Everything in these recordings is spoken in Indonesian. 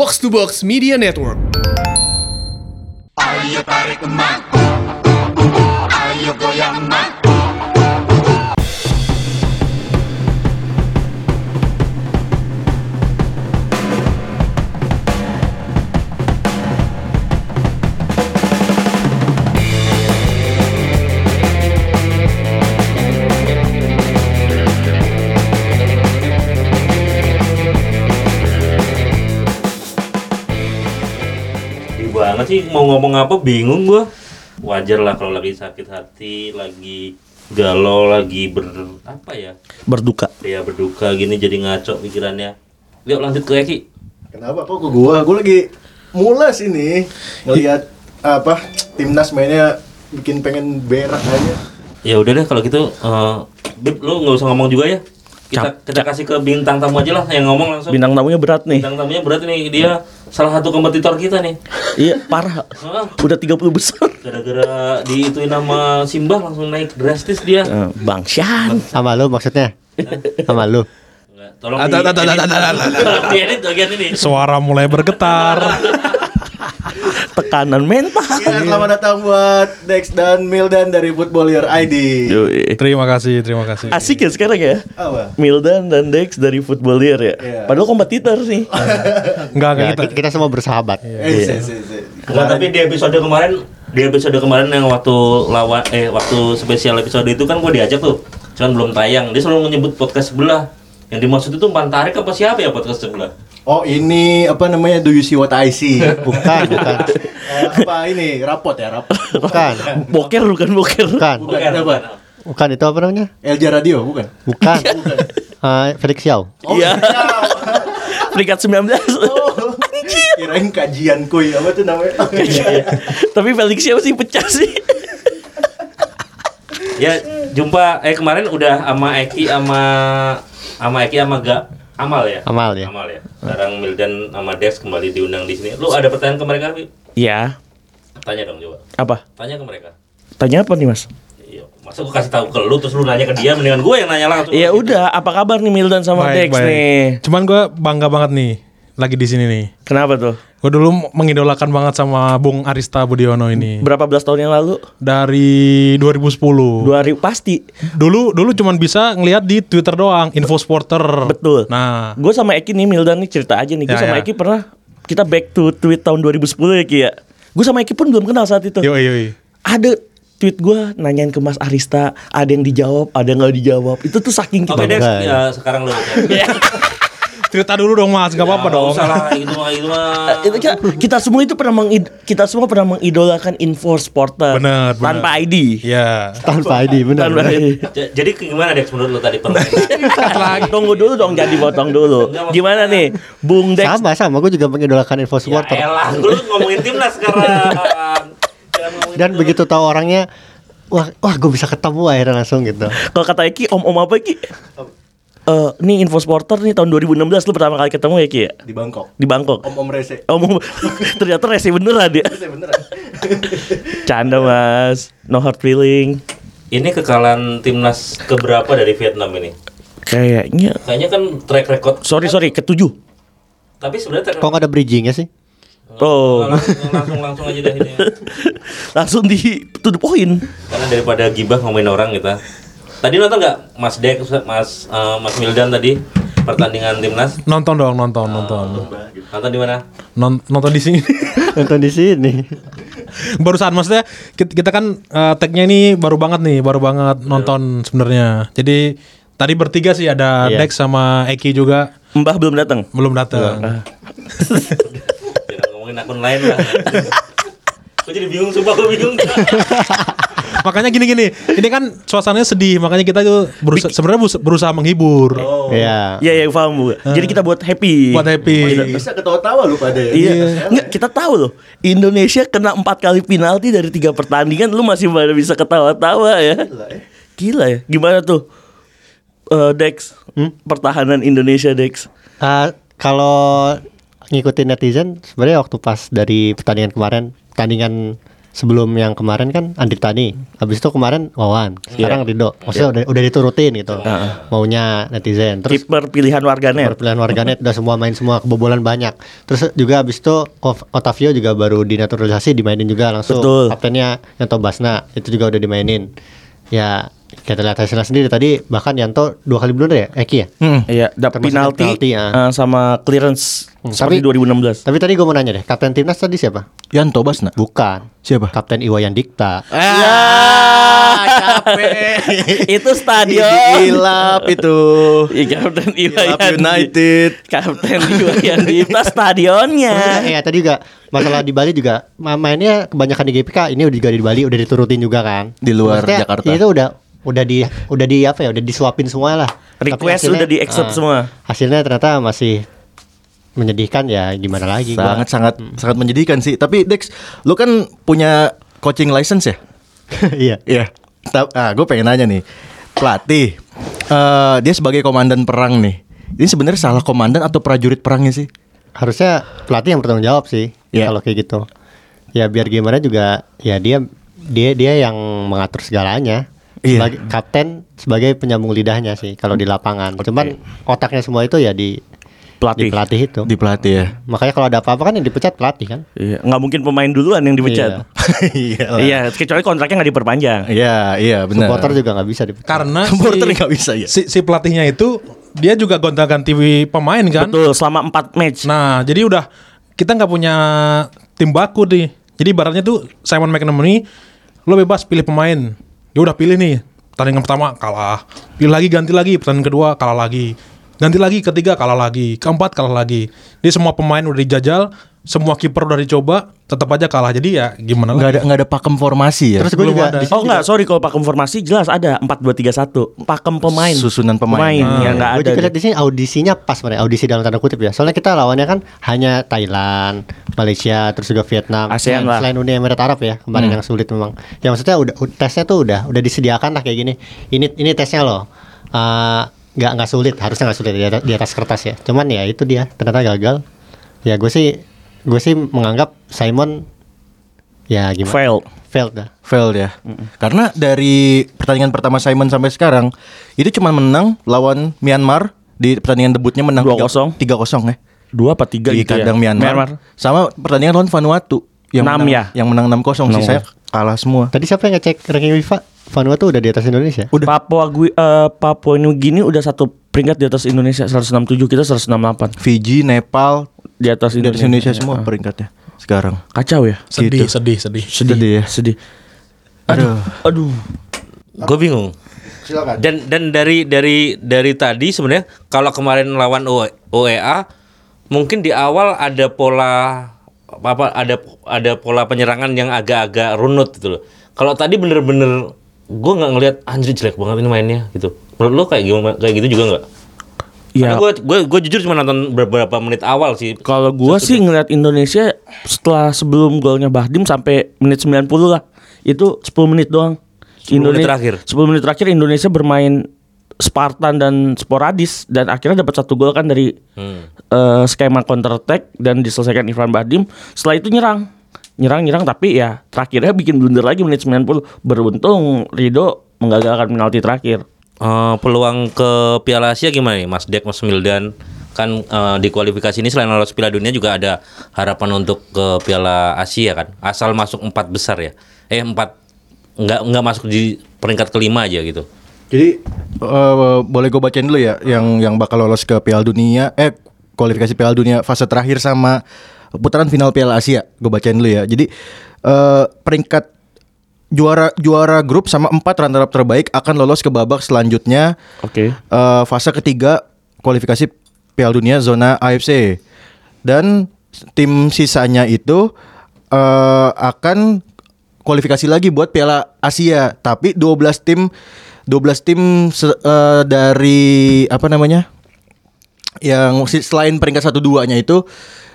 Box to Box Media Network. Ayo tarik sih mau ngomong apa bingung gua. Wajar lah kalau lagi sakit hati, lagi galau, lagi ber apa ya? berduka. Ya berduka gini jadi ngaco pikirannya. Yuk lanjut ke Eki. Kenapa kok ke gua? Gua lagi mules ini ngelihat apa timnas mainnya bikin pengen berak aja. Ya udah deh kalau gitu eh Bib lu nggak usah ngomong juga ya. Kita Cap- kita kasih ke bintang tamu aja lah yang ngomong langsung. Bintang tamunya berat nih. Bintang tamunya berat nih dia salah satu kompetitor kita nih. Iya, parah. Udah 30 besar. Gara-gara diituin nama Simbah langsung naik drastis dia. Eh, Bang Syan. Sama lu maksudnya? Sama lu. Tolong diedit bagian ini. Suara mulai bergetar. Tekanan mental. Ya, selamat datang buat Dex dan Mildan dari Footballer ID. Yoi. terima kasih, terima kasih. Asik ya sekarang ya. Apa? Mildan dan Dex dari Footballier ya. Iya. Padahal kompetitor sih. Enggak Ya, kita. kita, semua bersahabat. Eh, se- se- se. Enggak, tapi di episode kemarin di episode kemarin yang waktu lawan eh waktu spesial episode itu kan gue diajak tuh cuman belum tayang dia selalu menyebut podcast sebelah yang dimaksud itu Pantarik apa siapa ya podcast sebelah Oh ini apa namanya Do you see what I see? Bukan, bukan. Eh, apa ini rapot ya rapot? Bukan. Boker bukan boker. Bukan. Bukan apa? Bukan itu apa namanya? Elja Radio bukan? Bukan. Eh, Felix Yao. Iya. Peringkat 19. Oh, kirain kajian kuy apa tuh namanya? Tapi Felix siapa sih pecah sih? ya jumpa eh kemarin udah sama Eki sama sama Eki sama Ga Amal ya Amal ya. Amal ya sekarang Mildan sama Dex kembali diundang di sini lu ada pertanyaan ke mereka Pi? Iya. tanya dong coba Apa? tanya ke mereka Tanya apa nih, Mas? Iya, masa gue kasih tahu ke lu terus lu nanya ke dia mendingan gue yang nanya langsung. Ya udah, apa kabar nih Mildan sama Dex nih? Cuman gue bangga banget nih lagi di sini nih. Kenapa tuh? Gue dulu mengidolakan banget sama Bung Arista Budiono ini Berapa belas tahun yang lalu? dari 2010. Dua hari pasti. Dulu dulu cuman bisa ngelihat di Twitter doang, info supporter. Betul. Nah, Gue sama Eki nih Mildan nih cerita aja nih. Gue Ya, sama ya. Eki pernah kita back to tweet tahun 2010 ya Ki ya. Gue sama Eki pun belum kenal saat itu. yoi yoi. Ada tweet gue nanyain ke Mas Arista, ada yang dijawab, ada yang nggak dijawab. Itu tuh saking Oke kita. Dex, Bangga, ya sekarang lu. Cerita dulu dong Mas, gak apa-apa Ya, dong. Salah itu mah itu mah. itu kita, kita semua itu pernah mengid, kita semua pernah mengidolakan info supporter Bener, bener. tanpa ID. Iya. Tanpa ID benar. Tanpa. ID. Jadi gimana Dex menurut lu tadi permainan? Tunggu dulu dong, jadi potong dulu. Gimana nih, Bung Dex? Sama sama gue juga mengidolakan info ya supporter. elah, lu ngomongin timnas sekarang. Dan begitu tahu orangnya wah wah gue bisa ketemu akhirnya langsung gitu. Kalau kata Eki, om-om apa Ki? Eh, nih info supporter nih tahun 2016 lu pertama kali ketemu ya Ki ya? Di Bangkok. Di Bangkok. Om Om Rese. Om, om ternyata rese beneran dia. Rese beneran. Canda mas, no hard feeling. Ini kekalahan timnas keberapa dari Vietnam ini? Kayaknya, Kayaknya kan track record. sorry sorry, ketujuh. Tapi sebenarnya track Kok nggak ada bridgingnya sih? Oh, langsung, langsung langsung aja dah ini. langsung di to the point. Karena daripada gibah ngomongin orang kita. Tadi nonton nggak Mas Dex, Mas eh, Mas Mildan tadi pertandingan timnas? Nonton dong, nonton, nonton. Nonton di mana? Non- nonton di sini. Nonton di sini. Barusan maksudnya kita, kita kan eh, tagnya ini baru banget nih, baru banget nonton sebenarnya. Jadi tadi bertiga sih ada Iya. Dex sama Eki juga Mbah belum datang. belum datang. Jangan ngomongin akun lain lah. Gue jadi bingung, sumpah gue bingung. makanya gini-gini, ini kan suasananya sedih, makanya kita itu berusaha, sebenarnya berusaha, menghibur, Iya. Iya, iya, paham Bu. Jadi kita buat happy. buat happy. Bisa ketawa-tawa lu pada ya. Iya, Nggak, kita tahu loh. Indonesia kena empat kali penalti dari tiga pertandingan, lu masih pada bisa ketawa-tawa ya. Gila ya. Gimana tuh, Eh, Dex? Pertahanan Indonesia Dex. Ah, kalau ngikutin netizen sebenarnya waktu pas dari pertandingan kemarin pertandingan sebelum yang kemarin kan Andri Tani, habis itu kemarin Wawan, sekarang Rido. Maksudnya udah udah diturutin gitu. Maunya netizen. Terus Kiper pilihan warganet. perpilihan warganet udah semua main semua kebobolan banyak. Terus juga habis itu Otavio juga baru dinaturalisasi dimainin juga langsung. Betul. Kaptennya Yanto Basna itu juga udah dimainin. Ya kita lihat hasilnya sendiri tadi bahkan Yanto dua kali blunder ya Eki ya. Iya, dapat penalti, penalti, ya. eh, sama clearance seperti tapi- 2016. Tapi tadi gue mau nanya deh, kapten timnas tadi siapa? Yanto Basna. Bukan. Siapa? Kapten Iwayan Dikta. Ya, capek. itu stadion. Hilap itu. Iya, Kapten Iwayan United. Kapten Iwayan Dipta stadionnya. Maksudnya, ya tadi juga masalah di Bali juga ma- mainnya kebanyakan di GPK ini udah juga di Bali udah diturutin juga kan Di luar Maksudnya, Jakarta. itu udah udah di udah di apa ya udah disuapin semua lah Tapi Request hasilnya- udah di-accept ah, semua. hasilnya ternyata masih menyedihkan ya gimana lagi gua. Sangat sangat sangat menyedihkan sih. Tapi Dex, lu kan punya coaching license ya? iya Iya. Ta- Ah, gue pengen nanya nih, pelatih, eh, dia sebagai komandan perang nih. Ini sebenarnya salah komandan atau prajurit perangnya sih? harusnya pelatih yang bertanggung jawab sih Iya. kalau kayak gitu ya biar gimana juga ya dia dia dia yang mengatur segalanya Iya. sebagai kapten sebagai penyambung lidahnya sih kalau di lapangan cuman otaknya semua itu ya di Pelatih. di pelatih itu Di pelatih ya. makanya kalau ada apa-apa kan yang dipecat pelatih kan Iya, nggak mungkin pemain duluan yang dipecat. Iya. lah. Iya, kecuali kontraknya nggak diperpanjang. Iya, iya benar. supporter juga nggak bisa dipecat Karena Supporter nggak bisa ya? si, si pelatihnya itu dia juga gonta-ganti pemain kan. Betul, selama 4 match. Nah, jadi udah kita nggak punya tim baku nih. Jadi ibaratnya tuh Simon McNamee lo bebas pilih pemain. Ya udah pilih nih. Pertandingan pertama kalah. Pilih lagi ganti lagi, pertandingan kedua kalah lagi. Ganti lagi ketiga kalah lagi, keempat kalah lagi. Jadi semua pemain udah dijajal, semua kiper udah dicoba, tetap aja kalah. Jadi ya gimana Nggak lagi? ada nggak ada pakem formasi ya. terus gue belum juga ada. Oh enggak, sorry kalau pakem formasi jelas ada 4 2 3 1. Pakem pemain. Susunan pemain. Pemain yang enggak gue ada. juga lihat di sini audisinya pas sebenarnya audisi dalam tanda kutip ya soalnya kita lawannya kan hanya Thailand Malaysia terus juga Vietnam ASEAN Selain- lah. selain Uni Emirat Arab ya kemarin yang sulit memang ya maksudnya udah tesnya tuh udah udah disediakan lah kayak gini ini ini tesnya loh Eh, nggak nggak sulit harusnya nggak sulit di atas, di atas kertas ya cuman ya itu dia ternyata gagal ya gue sih gue sih menganggap Simon ya gimana Fail. failed dah Failed ya. Karena dari pertandingan pertama Simon sampai sekarang itu cuma menang lawan Myanmar di pertandingan debutnya menang 2-0. 3-0 ya. Dua apa tiga Di gitu ya. kandang Myanmar. Sama pertandingan lawan Vanuatu yang Enam menang, ya? yang menang 6-0 Enam. sisanya kalah semua. tadi siapa yang ngecek ranking FIFA Vanuatu udah di atas Indonesia Papua Gui, eh, Papua New Guinea udah satu peringkat di atas Indonesia 167 kita 168 Fiji, Nepal, di atas Indonesia. Indonesia semua peringkatnya sekarang. Kacau ya. Sedih, Gitu. sedih, sedih. Sedih, Sedih ya. sedih. Aduh. Aduh. Gue bingung. Silakan. Dan dan dari dari dari tadi sebenarnya kalau kemarin lawan OEA mungkin di awal ada pola apa ada ada pola penyerangan yang agak-agak runut gitu loh. Kalau tadi bener-bener gue nggak ngelihat anjir jelek banget ini mainnya gitu. Menurut lo kayak gimana kayak gitu juga nggak? Ya, Gue gue gue jujur cuma nonton beberapa menit awal sih. kalau gua sih ngeliat Indonesia setelah sebelum golnya Bahdim sampai menit 90 lah. Itu 10 menit doang. 10 menit terakhir. 10 menit terakhir Indonesia bermain Spartan dan sporadis dan akhirnya dapat satu gol kan dari Hmm. eh, skema counter attack dan diselesaikan Irfan Bahdim. Setelah itu nyerang. Nyerang-nyerang tapi ya terakhirnya bikin blunder lagi menit 90. Beruntung Rido menggagalkan penalti terakhir. Eh, peluang ke Piala Asia gimana nih Mas Dek Mas Mildan kan eh, di kualifikasi ini selain lolos Piala Dunia juga ada harapan untuk ke Piala Asia kan asal masuk empat besar ya eh empat nggak nggak masuk di peringkat kelima aja gitu Jadi eh, boleh gue bacain dulu ya yang yang bakal lolos ke Piala Dunia eh kualifikasi Piala Dunia fase terakhir sama putaran final Piala Asia. Gue bacain dulu ya. Jadi eh, peringkat juara juara grup sama empat runner-up terbaik akan lolos ke babak selanjutnya Oke. eh, fase ketiga kualifikasi Piala Dunia zona AFC dan tim sisanya itu eh, akan kualifikasi lagi buat Piala Asia tapi 12 tim 12 tim eh, dari apa namanya yang selain peringkat satu duanya itu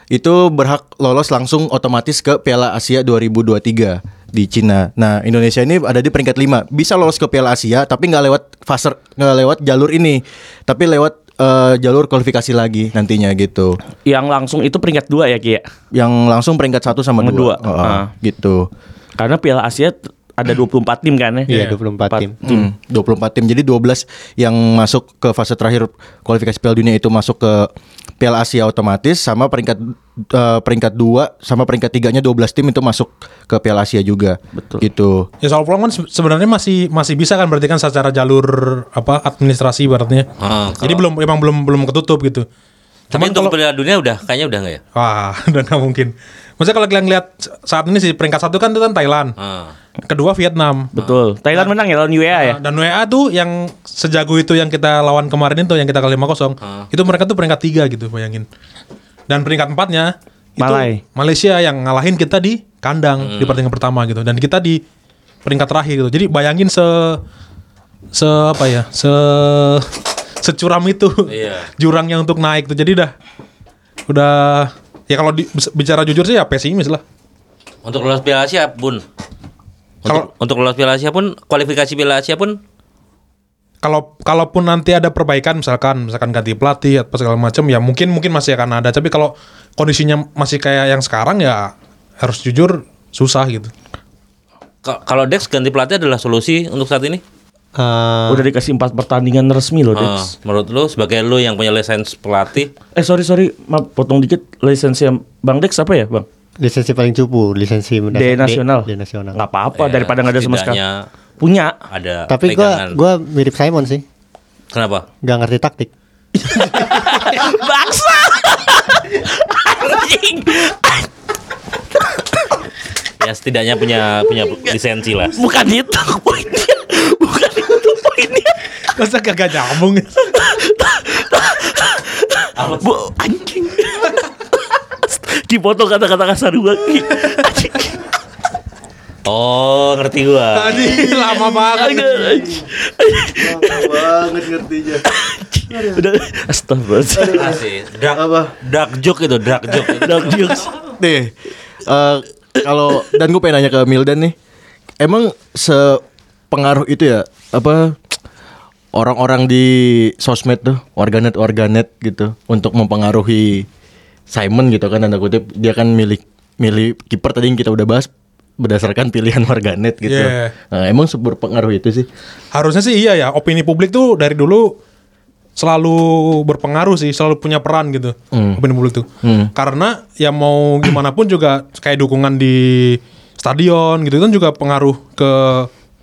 itu berhak lolos langsung otomatis ke Piala Asia 2023 di Cina. Nah Indonesia ini ada di peringkat 5 bisa lolos ke Piala Asia tapi nggak lewat fase nggak lewat jalur ini tapi lewat eh, jalur kualifikasi lagi nantinya gitu. Yang langsung itu peringkat dua ya Ki ya? Yang langsung peringkat satu sama dua. Heeh, Ah. gitu. Karena Piala Asia ada 24 tim kan ya? Iya, 24 tim. Hmm, 24 tim. Jadi 12 yang masuk ke fase terakhir kualifikasi Piala Dunia itu masuk ke Piala Asia otomatis sama peringkat eh, peringkat 2 sama peringkat tiganya 12 tim itu masuk ke Piala Asia juga. Betul. Gitu. Ya soal peluang kan se- sebenarnya masih masih bisa kan berarti kan secara jalur apa administrasi berartinya. Ah, Jadi belum emang belum belum ketutup gitu. Tapi Cuman untuk kalau Piala Dunia udah kayaknya udah nggak ya? wah udah nggak mungkin. Maksudnya kalau kalian lihat saat ini sih peringkat satu kan itu kan Thailand, Ah. kedua Vietnam. Betul. Thailand menang ya lawan UEA ya? Nah, Dan WA tuh yang sejago itu yang kita lawan kemarin itu yang kita kalah 5-0. Itu mereka tuh peringkat tiga gitu, bayangin. Dan peringkat empatnya itu Malai. Malaysia yang ngalahin kita di kandang di pertandingan pertama gitu. Dan kita di peringkat terakhir gitu. Jadi bayangin se se apa ya? Se securam itu Iya. jurangnya untuk naik tuh. Jadi dah udah ya kalau di- bicara jujur sih ya pesimis lah. Untuk lolos Piala Asia pun. Untuk, Kalau- untuk lolos Piala Asia pun kualifikasi Piala Asia pun kalau kalaupun nanti ada perbaikan misalkan misalkan ganti pelatih atau segala macam ya mungkin mungkin masih akan ada tapi kalau kondisinya masih kayak yang sekarang ya harus jujur susah gitu ka- kalau Dex ganti pelatih adalah solusi untuk saat ini. Eh, Udah dikasih empat pertandingan resmi loh, Dex. menurut lu sebagai lu yang punya lisensi pelatih, Eh sorry sorry, maaf potong dikit. Lisensi Bang Dex apa ya, Bang? lisensi paling cupu, lisensi D nasional. D, nasional. Nggak apa-apa Ya, daripada nggak ada sama sekali. Punya. ada Tapi pegangan. gua gua mirip Simon sih. Kenapa? Gak ngerti taktik. Bangsa. Anjing. Ya setidaknya punya punya lisensi lah. Bukan itu poinnya. Poinnya. masa kagak nyambung Bu, anjing. Ki foto kata-kata kasar gua. Anjing. Oh, ngerti gua. tadi lama banget Anjing. banget ngertinya. Udah astagfirullah. Asik. Dark, Apa? dark joke itu, dark joke. Dark jokes. Nih, eh, kalau dan gue pengen nanya ke Mildan nih, emang sepengaruh itu ya apa orang-orang di sosmed tuh warganet warganet gitu untuk mempengaruhi Simon gitu kan tanda kutip dia kan milik milih kiper tadi yang kita udah bahas berdasarkan pilihan warganet gitu. Yeah. Nah, emang berpengaruh itu sih. harusnya sih iya ya opini publik tuh dari dulu selalu berpengaruh sih selalu punya peran gitu Hmm. opini publik tuh Hmm. karena ya mau gimana pun juga kayak dukungan di stadion gitu kan juga pengaruh ke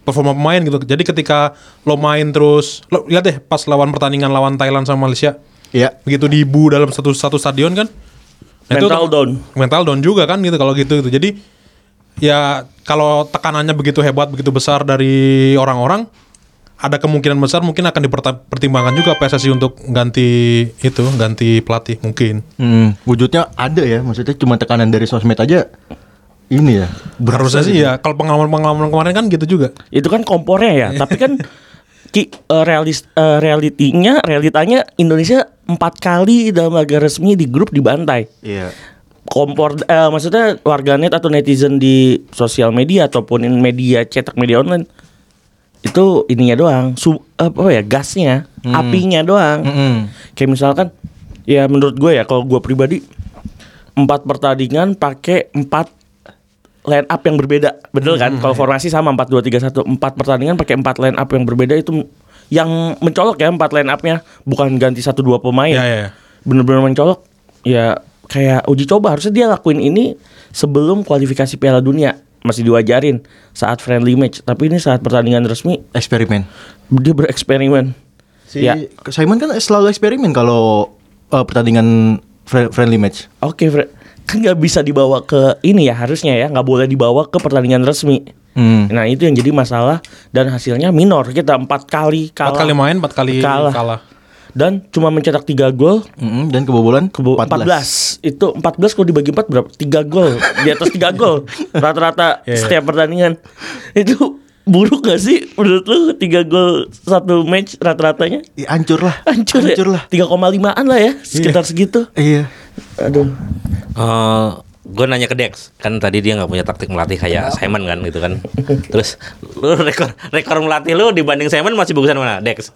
performa pemain gitu jadi ketika lo main terus lo lihat deh pas lawan pertandingan lawan Thailand sama Malaysia Iya. begitu dibu dalam satu satu stadion kan Nah, itu Mental otom- down. mental down juga kan gitu kalau gitu gitu jadi ya kalau tekanannya begitu hebat begitu besar dari orang-orang ada kemungkinan besar mungkin akan dipertimbangkan juga PSSI untuk ganti itu ganti pelatih mungkin Hmm, wujudnya ada ya, maksudnya cuma tekanan dari sosmed aja. Ini ya. harusnya sih ya kalau pengalaman-pengalaman kemarin kan gitu juga Itu kan kompornya ya, tapi kan ki eh, realis eh, realitinya realitanya Indonesia empat kali dalam laga resmi di grup dibantai. Iya. Kompor eh, maksudnya warganet atau netizen di sosial media ataupun in media cetak media online itu ininya doang, su apa ya gasnya, apinya doang. Mm-mm. Kayak misalkan ya menurut gue ya kalau gue pribadi empat pertandingan pakai empat line up yang berbeda, betul kan? Kalau formasi sama empat dua tiga satu empat pertandingan pakai empat line up yang berbeda itu yang mencolok ya empat line upnya bukan ganti satu dua pemain. ya ya, ya. Bener-bener mencolok. Ya kayak uji coba harusnya dia lakuin ini sebelum kualifikasi Piala Dunia masih diwajarin saat friendly match. Tapi ini saat pertandingan resmi Eksperimen. dia bereksperimen. Si Ya. Simon kan selalu eksperimen kalau uh, pertandingan fri- friendly match. Oke, Fred. Kan nggak bisa dibawa ke ini ya harusnya ya, nggak boleh dibawa ke pertandingan resmi. Hmm. Nah itu yang jadi masalah dan hasilnya minor kita empat kali kalah. empat kali main empat kali Kalah. kalah, Dan cuma mencetak tiga gol. Mm-mm, dan kebobolan Kebo 14. Itu 14 kalau dibagi 4 berapa? 3 gol. Di atas 3 gol. Rata-rata Iya, iya. setiap pertandingan. Itu buruk gak sih menurut lu 3 gol satu match rata-ratanya? Ih, hancur lah. Hancur, Hancur ya? lah. 3,5an lah ya, sekitar segitu. Iya. Aduh. Gue nanya ke Dex kan tadi dia nggak punya taktik melatih kayak Simon kan gitu kan terus lu rekor rekor melatih lu dibanding Simon masih bagusan mana Dex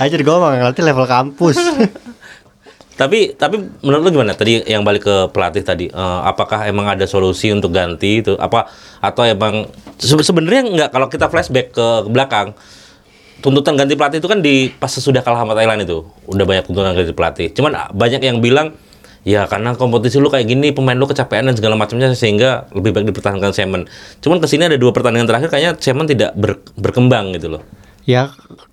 Aja gue mah ngelatih level kampus. Tapi tapi menurut lu gimana tadi yang balik ke pelatih tadi? Eh, apakah emang ada solusi untuk ganti itu? Apa atau emang se- sebenarnya nggak kalau kita flashback ke belakang tuntutan ganti pelatih itu kan di pas sesudah kalah sama Thailand itu udah banyak tuntutan ganti pelatih. Cuman banyak yang bilang ya karena kompetisi lu kayak gini pemain lu kecapean dan segala macamnya sehingga lebih baik dipertahankan Semen. Cuman ke sini ada dua pertandingan terakhir kayaknya Semen tidak ber- berkembang gitu loh. Ya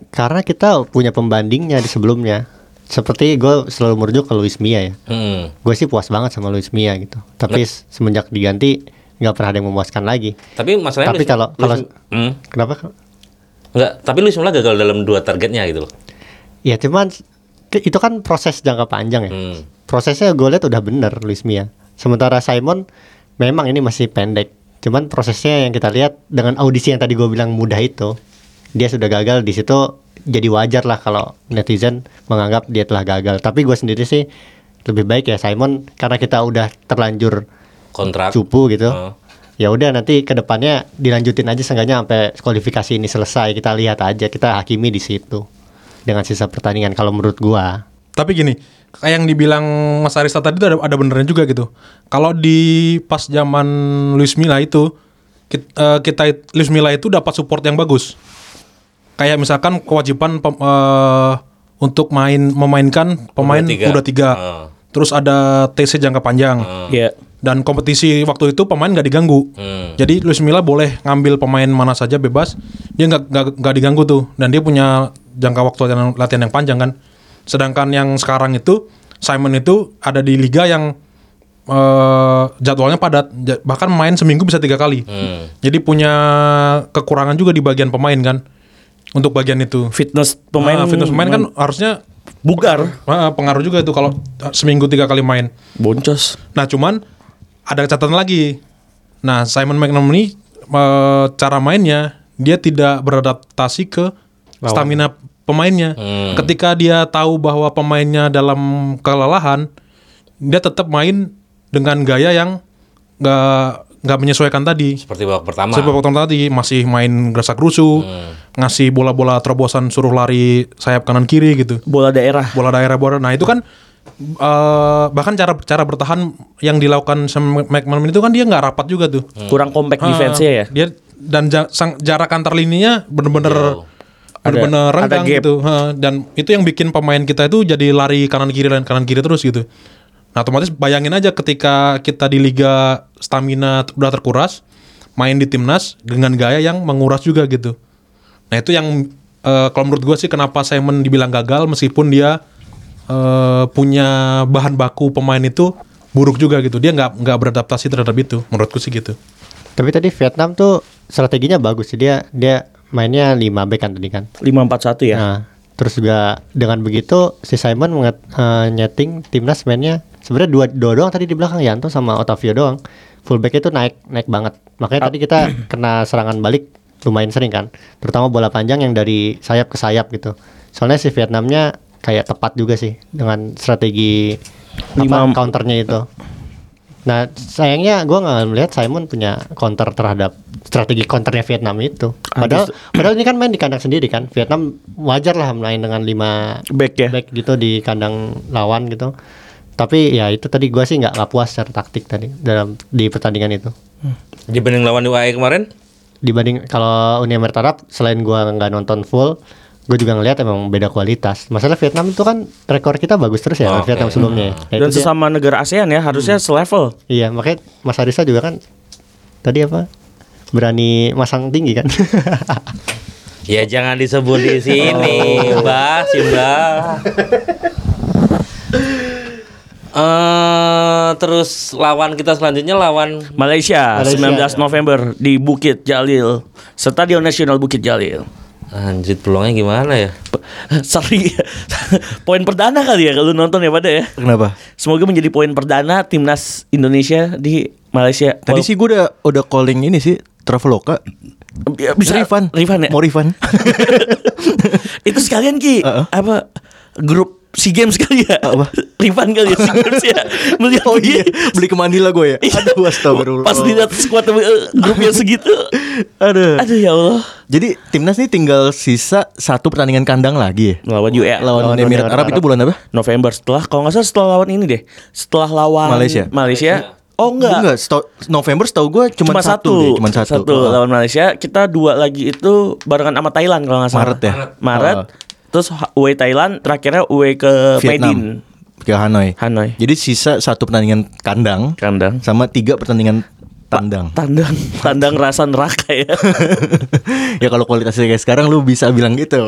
karena kita punya pembandingnya di sebelumnya. Seperti gue selalu merujuk ke Luis Mia ya. Hmm. Gue sih puas banget sama Luis Mia gitu. Tapi s- semenjak diganti nggak pernah ada yang memuaskan lagi. Tapi masalahnya Tapi Luis- kalau- kalau- Luis- hmm. Kenapa? Enggak, tapi Luis Milla gagal dalam dua targetnya gitu loh. Ya cuman itu kan proses jangka panjang ya. Hmm. Prosesnya gue lihat udah bener Luis Mia. Sementara Simon memang ini masih pendek. Cuman prosesnya yang kita lihat dengan audisi yang tadi gue bilang mudah itu, dia sudah gagal di situ. Jadi wajar lah kalau netizen menganggap dia telah gagal. Tapi gue sendiri sih lebih baik ya Simon karena kita udah terlanjur Kontrak. cupu gitu. Oh. Ya udah nanti ke depannya dilanjutin aja seenggaknya sampai kualifikasi ini selesai. Kita lihat aja, kita hakimi di situ dengan sisa pertandingan kalau menurut gua. Tapi gini, kayak yang dibilang Mas Arista tadi itu ada, ada benernya juga gitu. Kalau di pas zaman Luis Milla itu kita, eh, kita Luis Milla itu dapat support yang bagus. Kayak misalkan kewajiban pem- eh, untuk main memainkan pemain tiga. udah tiga. Ah. Terus ada TC jangka panjang. Iya. Dan kompetisi waktu itu pemain nggak diganggu. Hmm. Jadi Luis Milla boleh ngambil pemain mana saja bebas. Dia nggak nggak nggak diganggu tuh. Dan dia punya jangka waktu latihan, latihan yang panjang kan. Sedangkan yang sekarang itu Simon itu ada di liga yang eh, jadwalnya padat. Bahkan main seminggu bisa tiga kali. Hmm. Jadi punya kekurangan juga di bagian pemain kan. Untuk bagian itu. Fitness pemain Ah, fitness pemain kan harusnya bugar, ah, pengaruh juga itu kalau eh, seminggu tiga kali main. boncos. Nah cuman ada catatan lagi. Nah Simon McNamee eh, cara mainnya dia tidak beradaptasi ke stamina pemainnya. Hmm. Ketika dia tahu bahwa pemainnya dalam kelelahan, dia tetap main dengan gaya yang nggak nggak menyesuaikan tadi. Seperti babak pertama. Seperti waktu tadi masih main gerasak rusuh, ngasih bola-bola terobosan suruh lari sayap kanan kiri gitu Bola daerah. bola daerah bola. Nah itu kan eh, bahkan cara cara bertahan yang dilakukan sama McManaman itu kan dia nggak rapat juga tuh. Kurang compact Ah, defense-nya ya. Dia dan ja- sang- jarak antar lininya bener-bener Ada- renggang ada gap. gitu. Ha, dan itu yang bikin pemain kita itu jadi lari kanan kiri dan kanan kiri terus gitu. Nah otomatis bayangin aja ketika kita di liga stamina udah terkuras, main di timnas dengan gaya yang menguras juga gitu. Nah itu yang eh, kalau menurut gue sih kenapa Simon dibilang gagal meskipun dia eh, punya bahan baku pemain itu buruk juga gitu. Dia nggak nggak beradaptasi terhadap itu. Menurutku sih gitu. Tapi tadi Vietnam tuh strateginya bagus sih dia dia mainnya 5 back kan tadi kan. 541 ya. Nah, terus juga dengan begitu si Simon menget, eh, nyeting timnas mainnya sebenarnya dua dua doang tadi di belakang Yanto sama Otavio doang. Fullback itu naik naik banget. Makanya tadi kita kena serangan balik lumayan sering kan. Terutama bola panjang yang dari sayap ke sayap gitu. Soalnya si Vietnamnya kayak tepat juga sih dengan strategi Lima- apa, counternya itu. Nah sayangnya gue nggak melihat Simon punya counter terhadap strategi counternya Vietnam itu. Padahal, padahal ini kan main di kandang sendiri kan. Vietnam wajar lah main dengan lima Back ya. back gitu di kandang lawan gitu. Tapi ya itu tadi gue sih nggak nggak puas secara taktik tadi dalam di pertandingan itu. Dibanding lawan UAE kemarin, Dibanding kalau Uni Emirat Arab selain gue nggak nonton full, gue juga ngelihat emang beda kualitas. Masalah Vietnam itu kan rekor kita bagus terus ya Oke. Vietnam sebelumnya. Nah, Dan itu dia. sesama negara ASEAN ya harusnya selevel. Iya, makanya Mas Arisa juga kan tadi apa? Berani masang tinggi kan? ya jangan disebut di sini, Mbak, si Mbak. Eh, terus lawan kita selanjutnya lawan Malaysia, Malaysia. 19 November di Bukit Jalil, Stadion Nasional Bukit Jalil. Anjir peluangnya gimana ya? Sorry, poin perdana kali ya kalau nonton ya pada ya. Kenapa? Semoga menjadi poin perdana timnas Indonesia di Malaysia. Tadi sih gue udah udah calling ini sih Traveloka. Ya, bisa Rifan. Rifan ya. Mau Rifan. itu sekalian ki Heeh. apa grup si games kali ya Apa? Rifan kali ya si games ya melihat Oh dia iya, beli ke Manila gue ya. Aduh, astagfirullah. pas dilihat squad eh, grupnya segitu Aduh. aduh ya Allah Jadi timnas ini tinggal sisa satu pertandingan kandang lagi ya. lawan UE Lawan, Lawan Emirat Arab itu bulan apa? November setelah kalau nggak salah setelah lawan ini deh setelah lawan Malaysia. Malaysia oh enggak Enggak, setau- November setahu gue cuma, cuma satu, satu, deh, cuma satu. Oh. lawan Malaysia kita dua lagi itu barengan sama Thailand kalau nggak salah Maret ya? Maret Oh. Terus UE Thailand terakhirnya UE ke Medin ke Hanoi. Hanoi Jadi sisa satu pertandingan kandang kandang sama tiga pertandingan tandang. tandang tandang rasa neraka ya ya kalau kualitasnya kayak sekarang lu bisa bilang gitu.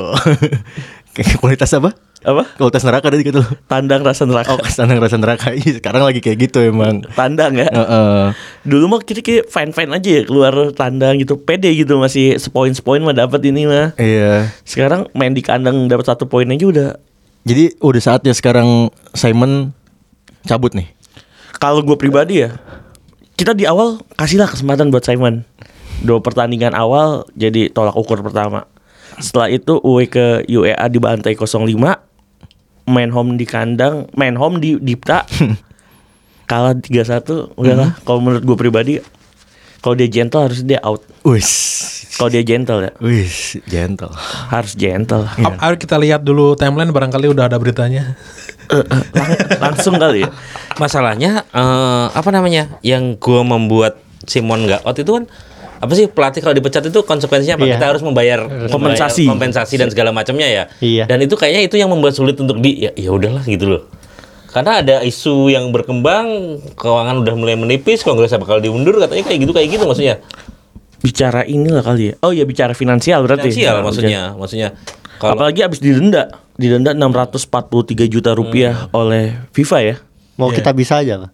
Kayak kualitas apa? apa Kualitas neraka tadi gitu. tandang rasa neraka Oh, standar rasa neraka. Iya, sekarang lagi kayak gitu emang. tandang ya Heeh. dulu mah kita kayak fine fine aja ya keluar tandang gitu pede gitu masih sepoin sepoin mah dapat ini mah Iya. sekarang main di kandang dapat satu poin aja udah Jadi udah saatnya sekarang Simon cabut nih. Kalau gue pribadi ya, kita di awal kasihlah kesempatan buat Simon. Dua pertandingan awal jadi tolak ukur pertama. Setelah itu UE ke UEA dibantai 0-5 main home di kandang, main home di Dipta kalah 3-1 udahlah kalau menurut gue pribadi kalau dia gentle harus dia out. Wis. Kalau dia gentle ya Wis, gentle. harus gentle. Ayo kita lihat dulu timeline barangkali udah ada beritanya. Lang- langsung kali ya. Masalahnya eh, apa namanya? Yang gua membuat Simon nggak out itu kan apa sih pelatih kalau dipecat itu konsekuensinya apa? Iya. Kita harus membayar Kompensasi. membayar kompensasi dan segala macamnya ya. Iya. Dan itu kayaknya itu yang membuat sulit untuk di ya ya udahlah gitu loh. Karena ada isu yang berkembang, keuangan udah mulai menipis, kongresnya bakal diundur katanya kayak gitu kayak gitu maksudnya. Bicara inilah kali ya. Oh ya bicara finansial berarti. Finansial Nah, maksudnya, maksudnya kalau Apalagi abis didenda, didenda 643 juta rupiah oleh FIFA ya. Mau kita bisa aja lah.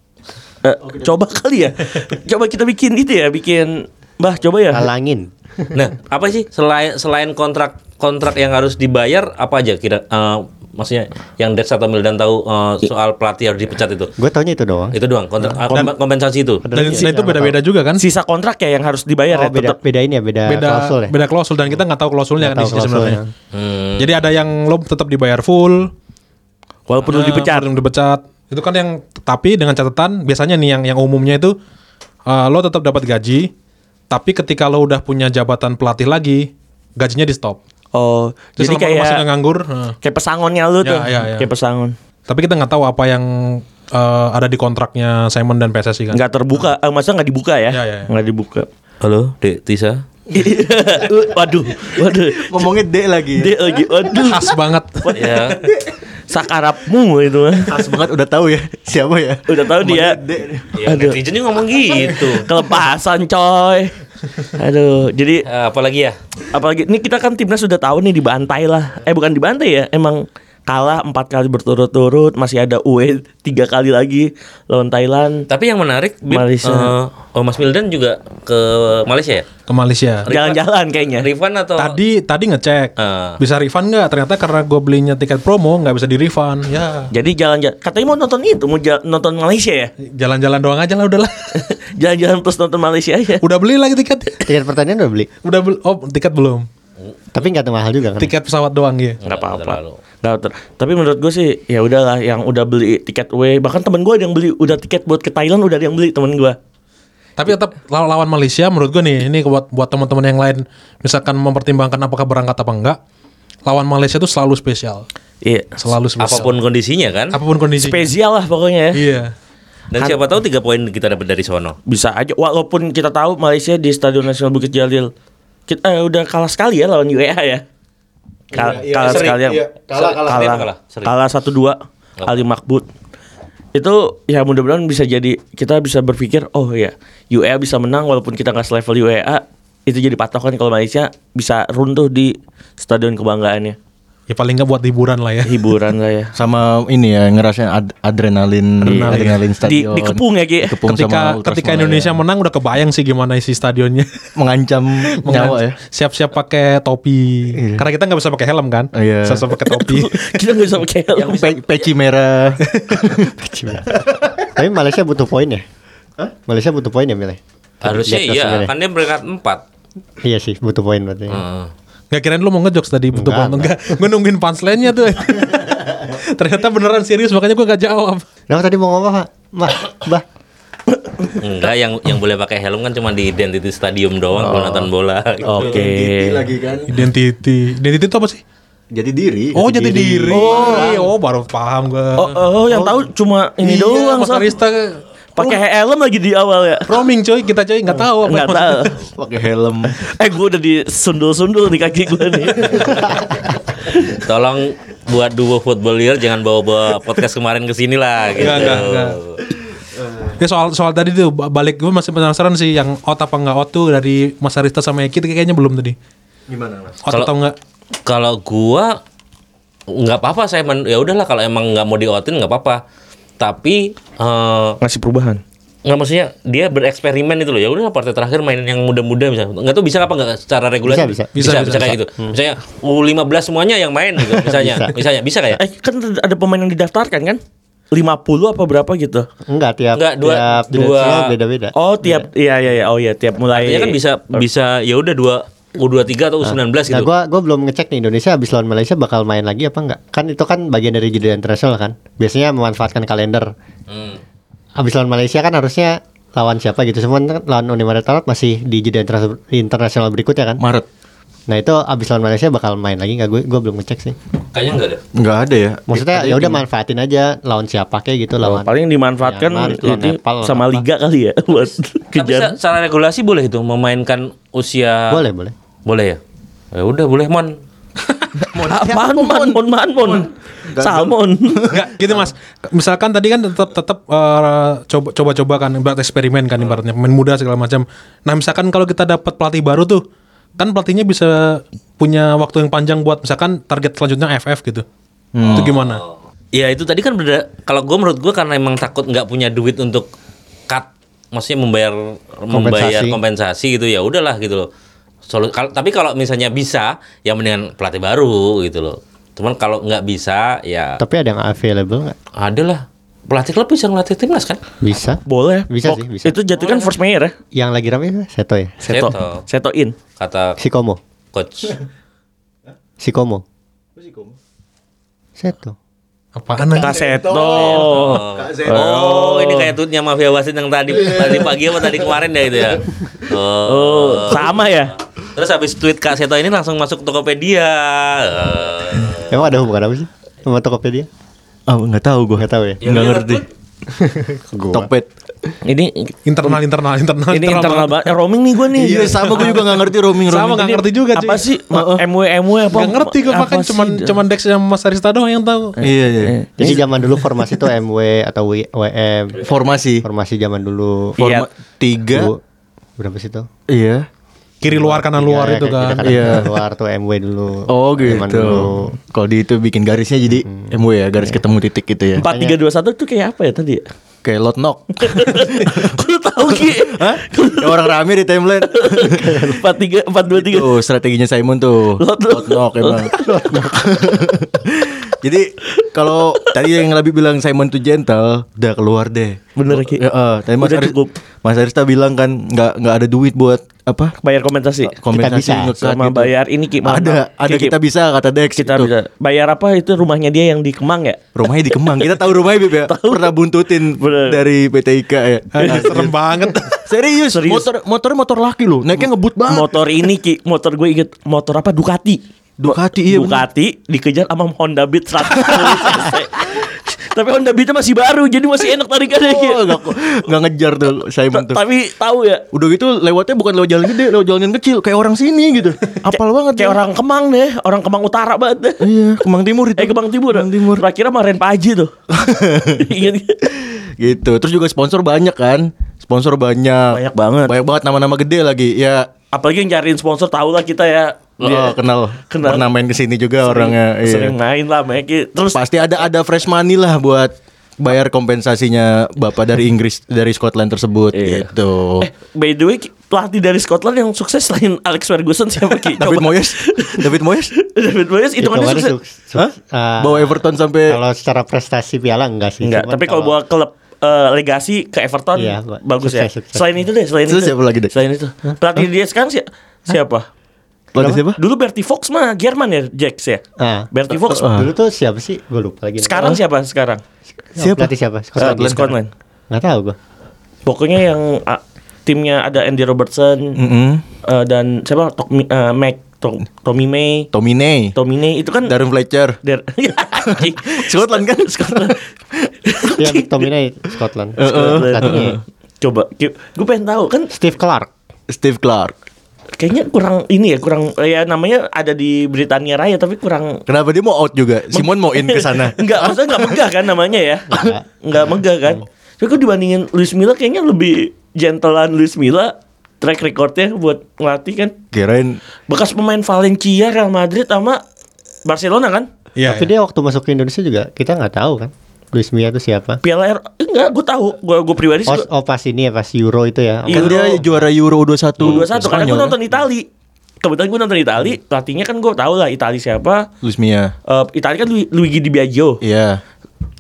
Eh, coba kali ya, coba kita bikin itu ya, bikin Bah coba ya. Halangin. Nah, apa sih selain selain kontrak kontrak yang harus dibayar apa aja kira eh, maksudnya yang Dex atau Mildan tahu eh, soal pelatih harus dipecat itu? Gue taunya itu doang. Itu doang kontrak kom- kompensasi itu. Dan, dan itu beda-beda juga kan? Sisa kontrak ya yang harus dibayar Oh, ya beda, tetap. beda ini ya, beda, Beda klausul ya. beda klausul dan kita nggak tahu klausulnya Nggak kan sini sebenarnya. Hmm. Jadi ada yang lo tetap dibayar full, Walaupun lu Nah, dipecat. walaupun dipecat. Itu kan yang tapi dengan catatan biasanya nih yang yang umumnya itu eh, lo tetap dapat gaji, tapi ketika lo udah punya jabatan pelatih lagi, gajinya di stop. Oh, Jadi jadi lo masih nggak kayak nganggur, kayak pesangonnya lu Ya, tuh. ya, ya. Kayak pesangon. tapi kita nggak tahu apa yang eh, ada di kontraknya Simon dan PSSI kan. Nggak terbuka, eh, masa nggak dibuka ya? Ya, ya, ya. Nggak dibuka. Halo, Dek Tisa. waduh, waduh. Ngomongnya D lagi. Dia lagi, waduh. Khas banget. ya. Sakarapmu itu. Khas banget udah tahu ya siapa ya. Udah tahu dia. Ya, Aduh. netizen ngomong gitu. Kelepasan coy. Aduh, jadi Eh, apalagi ya? apalagi ini kita kan timnas sudah tahu nih dibantai lah. Eh bukan dibantai ya, emang kalah empat kali berturut-turut, masih ada UE tiga kali lagi lawan Thailand. Tapi yang menarik, Malaysia. eh, oh Mas Mildan juga ke Malaysia ya? Ke Malaysia. Jalan-jalan kayaknya. Rifan atau Tadi tadi ngecek Ah. bisa refund nggak? Ternyata karena gue belinya tiket promo nggak bisa di refund. Ya Jadi jalan-jalan. Katanya mau nonton itu, mau ja- nonton Malaysia ya. jalan-jalan doang aja lah udahlah. Jalan-jalan plus nonton Malaysia aja. udah beli lagi tiket. Tiket pertandingan udah beli. Udah beli. Oh tiket belum. Tapi nggak mahal juga kan. Tiket pesawat doang ya. nggak apa-apa. terlalu. Nggak ter- Tapi menurut gue sih ya udahlah yang udah beli tiket away bahkan temen gue ada yang beli udah tiket buat ke Thailand udah ada yang beli temen gue. Tapi tetap law- lawan Malaysia menurut gue nih ini buat buat teman-teman yang lain misalkan mempertimbangkan apakah berangkat apa enggak. Lawan Malaysia itu selalu spesial. Iya. Selalu spesial. apa pun kondisinya kan? apa pun kondisi. Spesial lah pokoknya ya. Iya. Dan siapa tahu tiga poin kita dapat dari sono. Bisa aja walaupun kita tahu Malaysia di Stadion Nasional Bukit Jalil kita eh, udah kalah sekali ya lawan UEA ya. Kal- Iya, iya, kalah sering, sekali ya. iya. Kalah, kalah. Kalah, kalah, sering. kalah satu dua Ali Makbut. Itu ya mudah-mudahan bisa jadi kita bisa berpikir oh ya UEA bisa menang walaupun kita nggak selevel UEA itu jadi patokan kalau Malaysia bisa runtuh di stadion kebanggaannya Ya paling nggak buat hiburan lah ya. hiburan lah ya Sama ini ya ngerasain ad- adrenalin adrenalin di stadion. dikepung ya Ki Dikepung ketika sama ketika. Indonesia menang udah kebayang sih gimana isi stadionnya. mengancam nyawa ya. Siap-siap pakai topi. Karena kita nggak bisa pakai helm kan. Iya. Siap-siap pakai topi. kita nggak bisa pakai helm. Pe- peci merah. Tapi Malaysia butuh poin ya. Malaysia butuh poin ya Milih. Harusnya iya, kan dia peringkat empat. Iya sih butuh poin berarti. Heeh. Gak kirain lu mau ngejokes tadi butuh Enggak, banget enggak. Gue nungguin punchline-nya tuh. Ternyata beneran serius makanya gue gak jawab. Nah tadi mau ngomong? Mbah, Mbah. Enggak, yang yang boleh pakai helm kan cuma di identity stadium doang kalau nonton bola. gitu. Oke. lagi kan. Identity. Identity itu apa sih? Jadi diri. Oh jadi diri. Oh, baru paham gue. Oh, oh, yang tahu cuma ini doang, Mas Sob. Arista Pakai helm lagi di awal ya. roaming coy kita coy nggak tahu apa Enggak yang tahu. pakai helm. Eh, gue udah disundul-sundul di kaki gue nih. Tolong buat duo footballer jangan bawa-bawa podcast kemarin ke sini lah gitu. Enggak, enggak, enggak. Ya soal soal tadi tuh ba- balik gue masih penasaran sih yang out apa enggak out tuh dari Mas Arista sama Eki tuh kayaknya belum tadi. Gimana mas? Out Kalau- atau enggak? Kalau gua nggak apa-apa saya men- ya udahlah kalau emang nggak mau di outin nggak apa-apa. Tapi eh Ngasih perubahan. nggak maksudnya dia bereksperimen itu loh ya udah partai terakhir main yang muda-muda misalnya nggak tahu bisa apa nggak secara reguler Bisa, bisa. bisa, Bisa, bisa, bisa, kayak gitu misalnya U15 semuanya yang main gitu misalnya Bisa. misalnya bisa kayak Eh, kan ada pemain yang didaftarkan kan? 50 apa berapa gitu. Enggak tiap Enggak, dua- tiap dua- beda-beda. Oh, tiap iya iya iya. Oh iya, tiap mulai artinya kan bisa bisa ya udah dua U23 atau U19 Nah, gitu gua gua belum ngecek nih Indonesia habis lawan Malaysia bakal main lagi apa enggak? Kan itu kan bagian dari jeda internasional kan. Biasanya memanfaatkan kalender. Hmm. Habis lawan Malaysia kan harusnya lawan siapa gitu. Semua kan lawan Uni Emirat Arab masih di jeda interna- internasional berikutnya kan. Maret. Nah, itu habis lawan Malaysia bakal main lagi enggak gue gua belum ngecek sih. kayaknya enggak ada Nggak ada ya. Maksudnya ya udah manfaatin aja lawan siapa kayak gitu Oh, lawan. paling dimanfaatkan Myanmar, itu lawan Nepal, sama apa. liga kali ya buat tapi kejar. sa- secara regulasi boleh itu memainkan usia Boleh, boleh. Boleh ya ya udah boleh mon Apaan man, mon, man, mon. Salmon. Enggak, gitu Mas. Misalkan tadi kan tetap tetap eh, coba coba coba kan ibarat eksperimen kan ibaratnya pemain muda segala macam. Nah, misalkan kalau kita dapat pelatih baru tuh, kan pelatihnya bisa punya waktu yang panjang buat misalkan target selanjutnya FF gitu. Itu gimana? Ya itu tadi kan beda. Kalau gue menurut gue karena emang takut nggak punya duit untuk cut, maksudnya membayar membayar kompensasi gitu ya udahlah gitu loh. Solu- kal- tapi kalau misalnya bisa, ya mendingan pelatih baru gitu loh. Cuman kalau nggak bisa, ya Tapi ada yang available nggak? ada lah. Pelatih klub bisa ngelatih timnas kan? Bisa. Boleh. Bisa Pok- sih, bisa. Itu jatuh kan first mayor ya. Yang lagi rame apa? Seto ya. Seto. Seto. Seto in. Kata Si Komo. coach. Si Komo. Seto. Apaan aja? Kaseto. Oh, ini kayak tweetnya Mafia Wasit yang tadi tadi pagi apa tadi kemarin ya itu ya. Oh. Oh, sama ya. Terus habis tweet Kak Seto ini langsung masuk Tokopedia. Emang ada hubungan apa sih sama Tokopedia? Ah nggak tahu gue. Nggak tahu ya. Ya, Nggak ngerti. Gua. Tokped. Ini Internal internal internal. ini internal banget. Eh, roaming nih gue nih. Iya sama gue juga nggak ngerti roaming roaming. Sama nggak ngerti juga cuy. Apa sih? Ma- MW MW apa? Nggak ngerti gue kan sih? cuman cuman Dex sama Mas Arista doang yang tahu. Iya iya. Jadi zaman dulu formasi tuh MW atau WM. Formasi. Formasi zaman dulu. Iya. Forma tiga. Berapa sih tuh? Iya. Kiri luar kanan luar Iya, itu kan. Iya. Luar tuh MW dulu. Oh gitu. dulu. Kalau di itu bikin garisnya jadi MW ya, garis ketemu titik gitu ya. Empat tiga dua satu tuh kayak apa ya tadi? ya? Kayak lot knock. Lu tahu Ki? Hah? Orang rame di timeline. Empat tiga empat dua tiga. Tuh strateginya Simon tuh. Lot knock. knock emang. Jadi kalau tadi yang lebih bilang Simon tuh gentle, udah keluar deh. Bener Ki. Ya, eh, tadi Mas Udah Aris, cukup. Mas Arista bilang kan nggak nggak ada duit buat apa? Bayar kompensasi. Kompensasi bisa. nge-cut Sama gitu. bayar ini Ki. maaf, Ada, ada Ki, Ki, kita bisa kata Dex. kita gitu. bisa. Bayar apa itu rumahnya dia yang di Kemang ya? Rumahnya di Kemang. Kita tahu rumahnya Bib ya. Pernah buntutin Bener. dari PT IKA ya. Aduh, serem banget. Serius, Serius. motor motornya motor laki loh. Naiknya ngebut banget. Motor ini Ki, motor gue inget motor apa Ducati. Ducati iya. bener. Ducati dikejar sama Honda Beat 110 cc. Tapi Honda Beatnya masih baru jadi masih enak tarikannya. Oh, nggak nggak ngejar tuh Simon tuh. Tapi tahu ya Udah gitu lewatnya bukan lewat jalan gede, lewat jalan yang kecil kayak orang sini gitu. Apal banget. kayak ya. orang Kemang deh, orang Kemang Utara banget deh. Iya, Kemang Timur itu. Eh Kemang Timur. Kemang Timur. Terakhir sama Ren Paji tuh. Ingat nggak? gitu. Terus juga sponsor banyak kan? Sponsor banyak. Banyak banget. Banyak banget nama-nama gede lagi. Ya, Apalagi yang cariin sponsor tahu lah kita ya. oh, Dia kenal. Kenal. Pernah main ke sini juga orangnya. Iya. Sering main lah Meki. Terus Pasti ada ada fresh money lah buat bayar kompensasinya bapak dari Inggris dari Scotland tersebut Iya. gitu. Eh, by the way, pelatih dari Scotland yang sukses selain Alex Ferguson siapa Ki? David. Moyes, David Moyes, David Moyes itu kan sukses. suk- suk- Hah? ah, bawa Everton sampai kalau secara prestasi piala enggak sih. Enggak, tapi kalau bawa klub eh, legasi ke Everton Iya, bagus ya. Sukses, sukses. Selain itu deh, selain Terus itu. siapa lagi deh? Selain itu. Pelatih dia sekarang si- siapa? Pelatih siapa? Dulu Bertie Fox mah Jerman ya, Jax ya. Ah. Bertie Fox. Dulu tuh siapa sih? Gue lupa lagi. Sekarang siapa sekarang? siapa? Pelatih siapa? Eh, Scotland. Scotland. Nggak tahu gue. Pokoknya yang ah, timnya ada Andy Robertson Mm-mm. eh, dan siapa? Tommy eh, Mac Tom- Tommy May, Tomine. Tomine itu kan Darren Fletcher. Der- Scotland kan? Scotland. Iya, McTominay Scotland. Scotland. Pelatihnya. Coba, gue pengen tahu kan Steve Clark. Steve Clark. kayaknya kurang ini ya kurang ya namanya ada di Britania Raya tapi kurang Kenapa dia mau out juga? Simon mau in ke sana. Enggak, maksudnya enggak megah kan namanya ya. Enggak megah kan. Tapi kok dibandingin Luis Milla kayaknya lebih gentlean Luis Milla track recordnya buat ngelatih kan. Kirain Bekas pemain Valencia, Real Madrid sama Barcelona kan. Iya. Tapi dia waktu masuk ke Indonesia juga kita nggak tahu kan. Luis Milla itu siapa? Piala R enggak, gue tahu. Gue gue pribadi sih Oh, gua- oh pas ini ya pas Euro itu ya. Iya. kan dia Euro. juara Euro 21. U21 karena gue nonton Itali. Kebetulan gue nonton Itali, pelatihnya kan gue tahu lah Itali siapa. kan? Luis Mia. Eh Itali kan Lu- Luigi Di Biagio. Iya.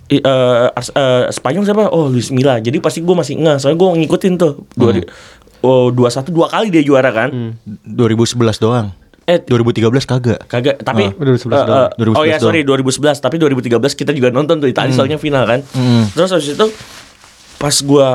I- eh, Ars- eh, Spanyol siapa? Oh Luis Milla. Jadi pasti gue masih nggak. Soalnya gue ngikutin tuh. Dua, Oh dua satu dua kali dia juara kan? 2011 doang. Eh 2013 kagak. kagak. Tapi Ah, 2011 eh, doang. eh, oh ya 2011 sorry 2011. Tapi 2013 kita juga nonton tuh Italia soalnya final kan. Terus habis itu pas gue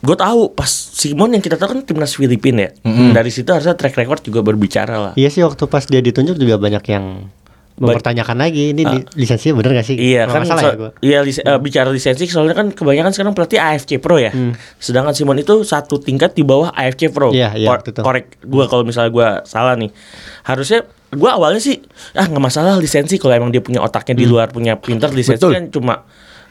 gue tahu pas Simon yang kita tahu kan timnas Filipina ya. Dari situ harusnya track record juga berbicara lah. Iya sih waktu pas dia ditunjuk juga banyak yang mempertanyakan lagi ini di- lisensinya bener gak sih? Iya kan nggak salah so- ya gua. iya lis- eh, bicara lisensi soalnya kan kebanyakan sekarang pelatih AFC Pro ya. Sedangkan Simon itu satu tingkat di bawah AFC Pro. Iya, iya, Kor-. Korek gua kalau misalnya gua salah nih. Harusnya gua awalnya sih ah nggak masalah lisensi kalau emang dia punya otaknya di luar punya pinter lisensi Betul. kan cuma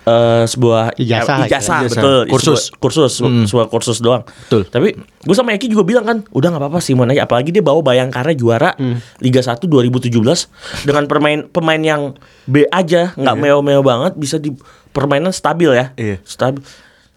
eh, sebuah Ijazah ijazah, gitu. betul Kursus. sebuah kursus sebuah- sebuah kursus doang Betul. tapi gue sama Eki juga bilang kan udah nggak apa-apa Simon aja apalagi dia bawa Bayangkara juara Liga 1 2017 dengan permain pemain yang B aja nggak meo-meo banget bisa di permainan stabil ya Iya. stabil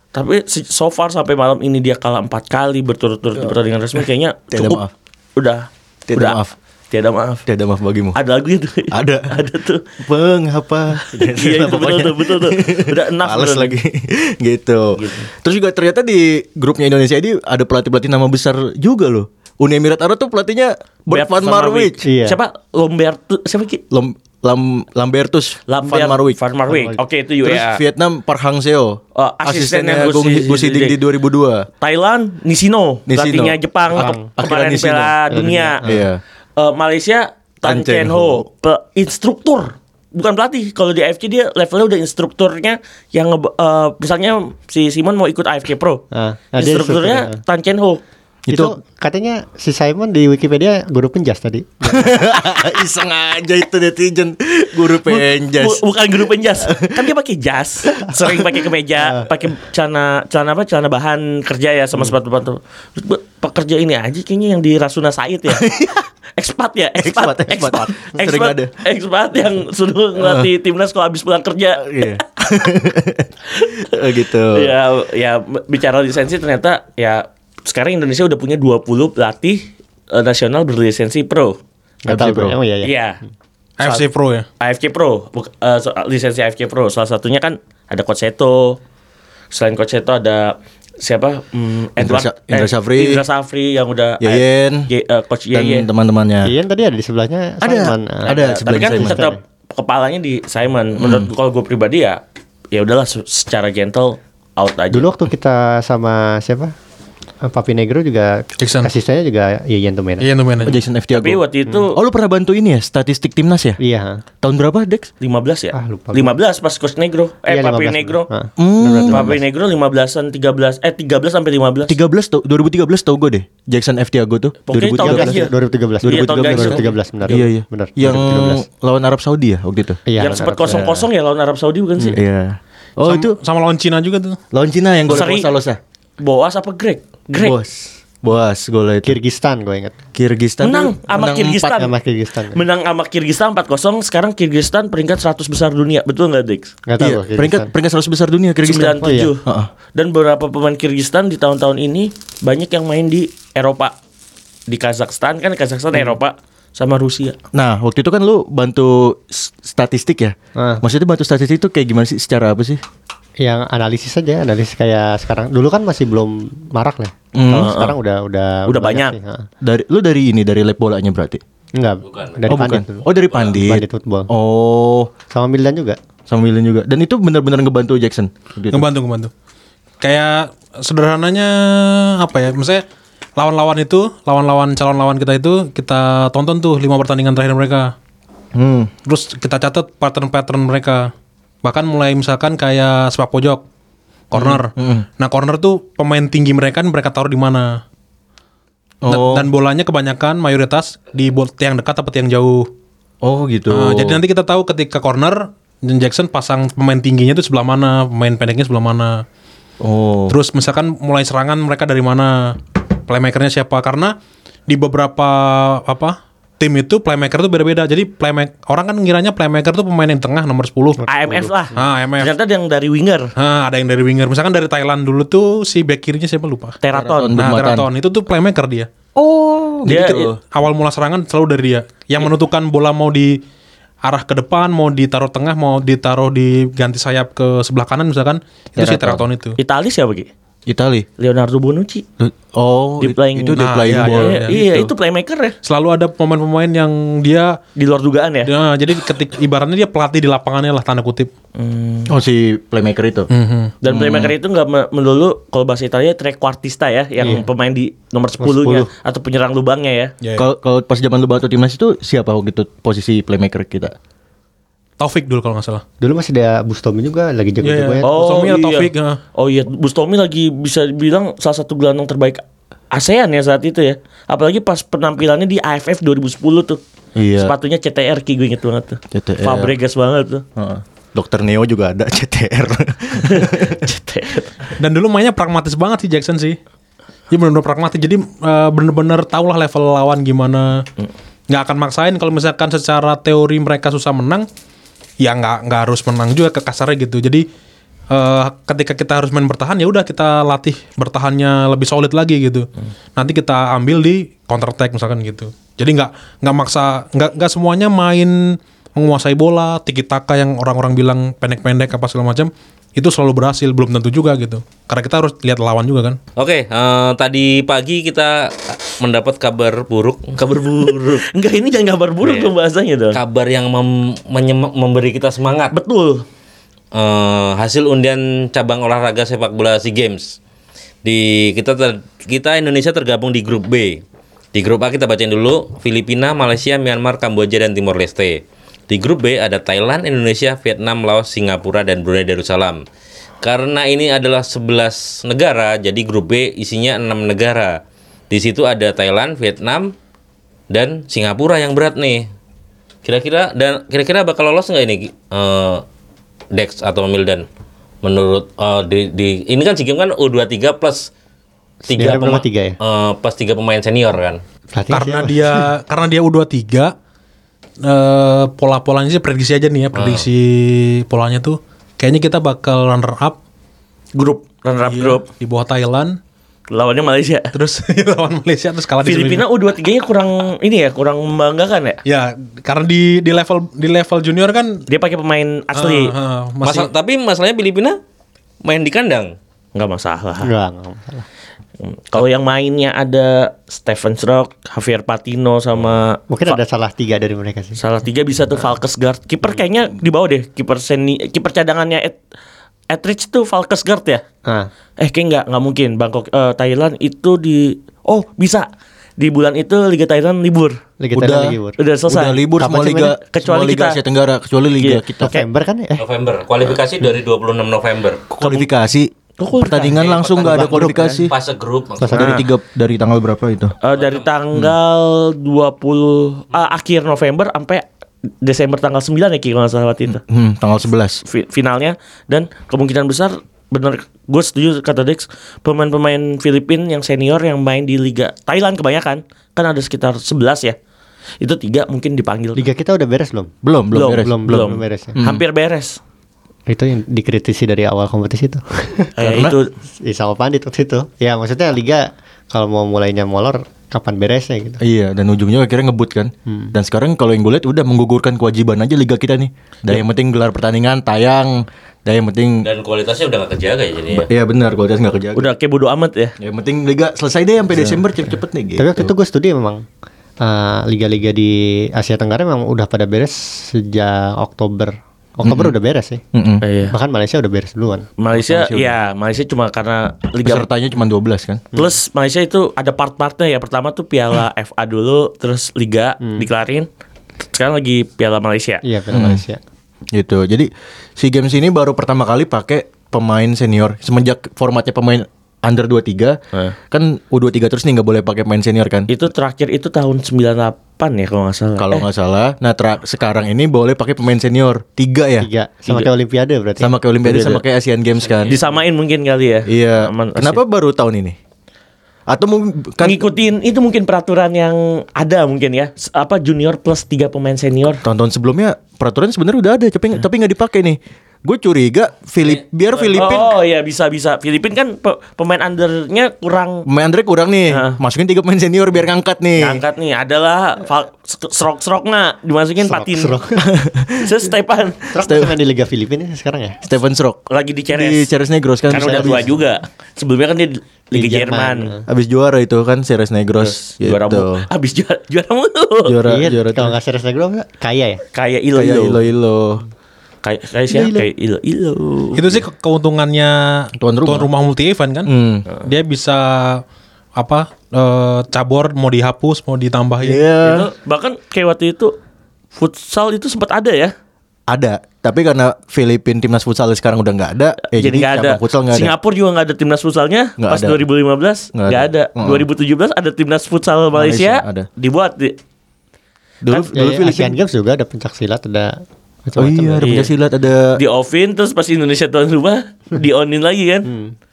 tapi so far sampai malam ini dia kalah empat kali berturut-turut di pertandingan resmi kayaknya cukup maaf. udah Tiada udah maaf. Tiada maaf Tiada maaf bagimu. ada lagu itu Ada. ada tuh Mengapa? Iya, itu betul tuh, betul tuh. Udah enough Males lagi gitu. Terus juga ternyata di grupnya Indonesia ini ada pelatih-pelatih nama besar juga loh. Uni Emirat Arab tuh pelatihnya Bert van Marwijk. Iya. Siapa? Lomberto siapa Ki? Lam, Lam, Lambertus Lambert van Marwijk. Van Marwijk. Oke, itu Terus UEA. Vietnam Park Hang Seo. Oh, asistennya Gus Gus Hiding di 2002. Thailand Nishino, Nishino. pelatihnya Jepang ke- akhirnya kemarin. Piala Dunia. Iya. Eh, Malaysia Tan Chen Ho. Pe- instruktur. Bukan pelatih. Kalau di AFC dia levelnya udah instrukturnya yang eh, misalnya si Simon mau ikut AFC Pro. Ah, nah, dia instrukturnya instrukturnya. Tan Chen Ho. Itu, Itu- katanya si Simon di Wikipedia guru penjas tadi. Iseng aja itu netizen guru penjas. Bu- bukan guru penjas. kan dia pakai jas, sering pakai Ah. kemeja, pakai celana celana apa? Celana bahan kerja ya Hmm. sama sepatu-sepatu. Bu- pekerja ini aja kayaknya yang di Rasuna Said ya. ekspat ya, ekspat, Ekspat, ekspat. Sering ekspat, yang sudah ngelatih timnas kalau habis pulang kerja. Iya. Oh, gitu. Ya, ya bicara lisensi ternyata ya sekarang Indonesia udah punya 20 pelatih eh, nasional berlisensi pro. Bro. bro. Oh iya iya. Iya. AFC Pro ya. AFC Pro, buk- eh, so- lisensi AFC Pro. Salah satunya kan ada Coach Seto. Selain Coach Seto ada siapa? Hmm, Indra Edward Sa- Indra eh, Safri. Indra Safri yang udah Yeyen. Ye- eh, Coach Dan Yeyen. teman-temannya. Ian tadi ada di sebelahnya Ada, Simon. Ada. Tapi sebelahnya kan Simon. tetap kepalanya di Simon. Menurut gua, kalau gue pribadi ya ya udahlah se- secara gentle out aja. Dulu waktu kita sama siapa? Eh, Papi Negro juga Jackson. asistennya juga tuh main. Iya tuh Oh, Jason F. Tiago. Tapi waktu itu Oh lu pernah bantu ini ya statistik timnas ya? Iya. Tahun berapa Dex? 15 ya? Ah, lupa. 15 pas Coach Negro. Eh, Iya, Papi 15. Negro. Ah. Hmm. Papi Negro 15-an 13 eh 13 sampai 15. 13 tau, 2013 tau gue deh Jackson F. Tiago tuh Pokoknya tahun 2013 ganjil. 2013. Iya, tahun ganjil. 2013 benar. Iya iya Benar. Yang 2013. lawan Arab Saudi ya waktu itu Iya. yang sempat kosong-kosong ya lawan Arab Saudi bukan sih? Iya Oh sama, itu sama lawan Cina juga tuh. lawan Cina yang gol Seri. Salosa Boas apa Greg? Greg. Bos Bos gol itu Kirgistan gue ingat. Kirgistan Menang sama menang Kirgistan. Sama Kirgistan. Menang sama Kirgistan 4-0. Sekarang Kirgistan peringkat 100 besar dunia. Betul nggak, Dex? Enggak tahu Iya, peringkat peringkat 100 besar dunia Kirgistan. 97. Oh, iya. Heeh. Dan beberapa pemain Kirgistan di tahun-tahun ini banyak yang main di Eropa. Di Kazakhstan kan Kazakhstan Hmm. Eropa sama Rusia. Nah, waktu itu kan lu bantu statistik ya. Ah. Maksudnya bantu statistik itu kayak gimana sih? Secara apa sih? Yang analisis aja, analisis kayak sekarang. Dulu kan masih belum marak lah. Hmm. Kalau sekarang udah udah Udah banyak. sih, ha. Dari lu dari ini dari lab bolanya berarti? Enggak, dari oh Pandit bukan. Oh dari Pandit. Pandit football. Oh, Sama Mildan juga. sama Milan juga. Dan itu benar-benar ngebantu Jackson. Gitu. Ngebantu ngebantu. Kayak sederhananya apa ya? Misalnya lawan-lawan itu, lawan-lawan calon lawan kita itu kita tonton tuh lima pertandingan terakhir mereka. Hmm. Terus kita catat pattern-pattern mereka. Bahkan mulai misalkan kayak sepak pojok, corner. Nah corner tuh pemain tinggi mereka kan mereka taruh di mana. Dan- Oh. Dan bolanya kebanyakan mayoritas di tiang dekat atau tiang jauh. Oh gitu. Nah, jadi nanti kita tahu ketika corner Jackson pasang pemain tingginya itu sebelah mana, pemain pendeknya sebelah mana. Oh. Terus misalkan mulai serangan mereka dari mana, playmakernya siapa? Karena di beberapa apa tim itu playmaker tuh beda-beda. Jadi playmaker orang kan ngiranya playmaker tuh pemain yang tengah nomor 10. AMF lah. Ah, AMF. Ternyata yang dari winger, Ah, ada yang dari winger. Misalkan dari Thailand dulu tuh si back kirinya siapa lupa. Teraton. Nah. Teraton itu tuh playmaker dia. Oh, Dia- Jadi ke- awal mula serangan selalu dari dia. Yang menentukan bola mau di arah ke depan, mau ditaruh tengah, mau ditaruh di ganti sayap ke sebelah kanan misalkan, itu si Teraton itu. Itali siapa Ki? Itali. Leonardo Bonucci. Oh, Di playing- itu di Nah, playing iya, ball. Iya, iya, itu playmaker ya. Selalu ada pemain-pemain yang dia Di luar dugaan ya. Nah, jadi ketik ibaratnya dia pelatih di lapangannya lah tanda kutip. Oh, si playmaker itu. Dan playmaker itu nggak me- melulu kalau bahasa Italia trequartista ya, yang pemain di nomor 10-nya atau penyerang lubangnya ya. Ya, ya. Kalau kalau pas zaman lu bantu timnas itu siapa gitu posisi playmaker kita? Taufik dulu kalau nggak salah. Dulu masih ada Bustomi juga lagi Iya, jago-jago iya. ya. Bustomi atau Taufik, iya. ya. Oh iya, Bustomi lagi bisa dibilang salah satu gelandang terbaik ASEAN ya saat itu ya. Apalagi pas penampilannya di AFF 2010 tuh. Iya. Sepatunya CTR Ki gue inget banget tuh. CTR. Fabregas banget tuh. Heeh. Dokter Neo juga ada CTR. CTR. Dan dulu mainnya pragmatis banget sih Jackson sih. Dia benar-benar pragmatis. Jadi eh, benar-benar tahu lah level lawan gimana. Nggak akan maksain kalau misalkan secara teori mereka susah menang, ya nggak nggak harus menang juga ke kasarnya gitu. Jadi eh, ketika kita harus main bertahan ya udah kita latih bertahannya lebih solid lagi gitu. Nanti kita ambil di counter attack misalkan gitu. Jadi nggak nggak maksa nggak nggak semuanya main menguasai bola tiki taka yang orang-orang bilang pendek-pendek apa segala macam itu selalu berhasil belum tentu juga gitu. Karena kita harus lihat lawan juga kan. Oke, eh, tadi pagi kita mendapat kabar buruk. Kabar buruk. Enggak ini jangan kabar buruk Iya. dong bahasanya dong. Kabar yang mem- memberi kita semangat. Betul. Eh, hasil undian cabang olahraga sepak bola SEA Games. Di kita ter- kita Indonesia tergabung di grup B. Di grup A kita bacain dulu Filipina, Malaysia, Myanmar, Kamboja dan Timor Leste. Di grup B ada Thailand, Indonesia, Vietnam, Laos, Singapura dan Brunei Darussalam. Karena ini adalah 11 negara, jadi grup B isinya 6 negara. Di situ ada Thailand, Vietnam, dan Singapura yang berat nih. Kira-kira dan kira-kira bakal lolos nggak ini eh, Dex atau Mildan? Menurut eh, di, di- ini kan SEA Games kan U23 plus tiga Senior berapa? pema- Tiga ya? eh, plus tiga pemain senior kan. Pelatih karena siapa? dia karena dia U23 eh pola-polanya sih prediksi aja nih ya, prediksi polanya tuh kayaknya kita bakal runner up Grup runner up Iya, grup. di bawah Thailand Lawannya Malaysia. terus lawan Malaysia terus kalah di Filipina semifinal. U23-nya kurang ini ya, kurang membanggakan ya. Ya, karena di di level di level junior kan Dia pakai pemain asli. eh, eh, masih Masa- tapi masalahnya Filipina main di kandang. nggak masalah. Enggak, enggak masalah. Hmm. Kalau yang mainnya ada Stephen Strock, Javier Patino sama Mungkin ada salah tiga dari mereka sih. salah tiga bisa tuh Valkesgaard. Kiper kayaknya di bawah deh. Kiper seni, kiper cadangannya Ed, Edrich tuh Valkesgaard ya. Ah, Eh kayak nggak nggak mungkin Bangkok eh, Thailand itu di oh bisa di bulan itu Liga Thailand libur. Liga Udah. Thailand libur. Udah selesai. Udah libur Kapan semua liga? Kecuali semua liga kita. Asia Tenggara kecuali liga Iya. kita. November kan ya? Eh, November. Kualifikasi dari 26 November. Kualifikasi. Oh. Pertandingan langsung nggak ada kualifikasi. Fase grup Fase maksudnya. Dari tiga dari tanggal berapa itu? Eh, dari tanggal 20 ah, akhir November sampai Desember tanggal 9 ya Ki kalau nggak salah waktu itu. Hmm, tanggal 11. fi- finalnya dan kemungkinan besar bener gue setuju kata Dex pemain-pemain Filipin yang senior yang main di Liga Thailand kebanyakan kan ada sekitar 11 ya itu tiga mungkin dipanggil Liga kita udah beres belum? Belum, belum, Belum, beres. belum, belum, belum beres ya. hampir beres Itu yang dikritisi dari awal kompetisi itu. Eh, itu Ya, sama Pandit waktu itu. Ya maksudnya liga kalau mau mulainya molor kapan beresnya gitu. Iya, dan ujungnya akhirnya ngebut kan. Dan sekarang kalau yang gue lihat udah menggugurkan kewajiban aja liga kita nih. Dan yang penting gelar pertandingan tayang. Dan yang penting Dan kualitasnya udah gak kejaga ya jadi ya. Iya benar, kualitas nggak kejaga. Udah kayak bodo amat ya. Yang penting liga selesai deh sampai Desember cepet-cepet nih gitu. Tapi waktu itu gue studi memang eh, liga-liga di Asia Tenggara memang udah pada beres sejak Oktober. Oktober udah beres sih. Mm-mm. Iya. Bahkan Malaysia udah beres duluan. Malaysia, ya Malaysia cuma karena liga Pesertanya cuma 12 kan. Plus Malaysia itu ada part-partnya ya. Pertama tuh Piala FA dulu, terus Liga dikelarin. Sekarang lagi Piala Malaysia. Iya, benar Malaysia. Gitu. Jadi si games ini baru pertama kali pakai pemain senior semenjak formatnya pemain under 23 Eh. kan U23 terus nih nggak boleh pakai pemain senior kan. Itu terakhir itu tahun 98 ya kalau nggak salah. Kalau Eh, nggak salah. Nah, tra- sekarang ini boleh pakai pemain senior tiga ya. Tiga sama kayak Olimpiade berarti. Sama kayak Olimpiade sama kayak Asian Games kan. disamain mungkin kali ya. Iya. Aman, Kenapa baru tahun ini? Atau mungkin kan ngikutin itu mungkin peraturan yang ada mungkin ya apa junior plus tiga pemain senior tahun-tahun sebelumnya peraturan sebenarnya udah ada tapi tapi nggak dipakai nih. Gue curiga Filip biar Filipin oh iya bisa bisa Filipin kan pe- pemain undernya kurang pemain Andre kurang nih. Hah. Masukin tiga pemain senior biar ngangkat nih. angkat nih adalah serok serok nggak dimasukin patin Serok-serok. Terus Stepan masih main di Liga Filipina sekarang ya? Stephen Stroke. lagi di Ceres Di Ceres Negros kan. kan udah tua juga sebelumnya kan dia di Liga Jerman, Jerman. Habis juara itu kan Ceres Negros juara gitu. mu abis juara juara mulu Juara iya, juara kalau nggak serius negro nggak kaya ya? kayak ilo ilo ilo ilo. Kayak kayak siapa kayak ilo ilo Itu sih ke- keuntungannya Tuan rumah. multi event kan. Hmm. Dia bisa apa eh, cabur mau dihapus mau ditambahin. Iya. Itu bahkan kayak waktu itu futsal itu sempat ada ya Ada, tapi karena Filipin timnas futsal sekarang udah nggak ada, eh, jadi nggak ada. futsal ada. Singapura juga nggak ada timnas futsalnya Nggak pas ada. 2015 Nggak ada. ada. Heeh. 2017 ada timnas futsal Malaysia, Malaysia ada. dibuat di, Dulu Ya, dulu ya, Filipin. Asian Games juga ada pencak silat ada Oh iya, ya. ada Iya. pencaksilat ada. di offin terus pas Indonesia tuan rumah di onin lagi kan.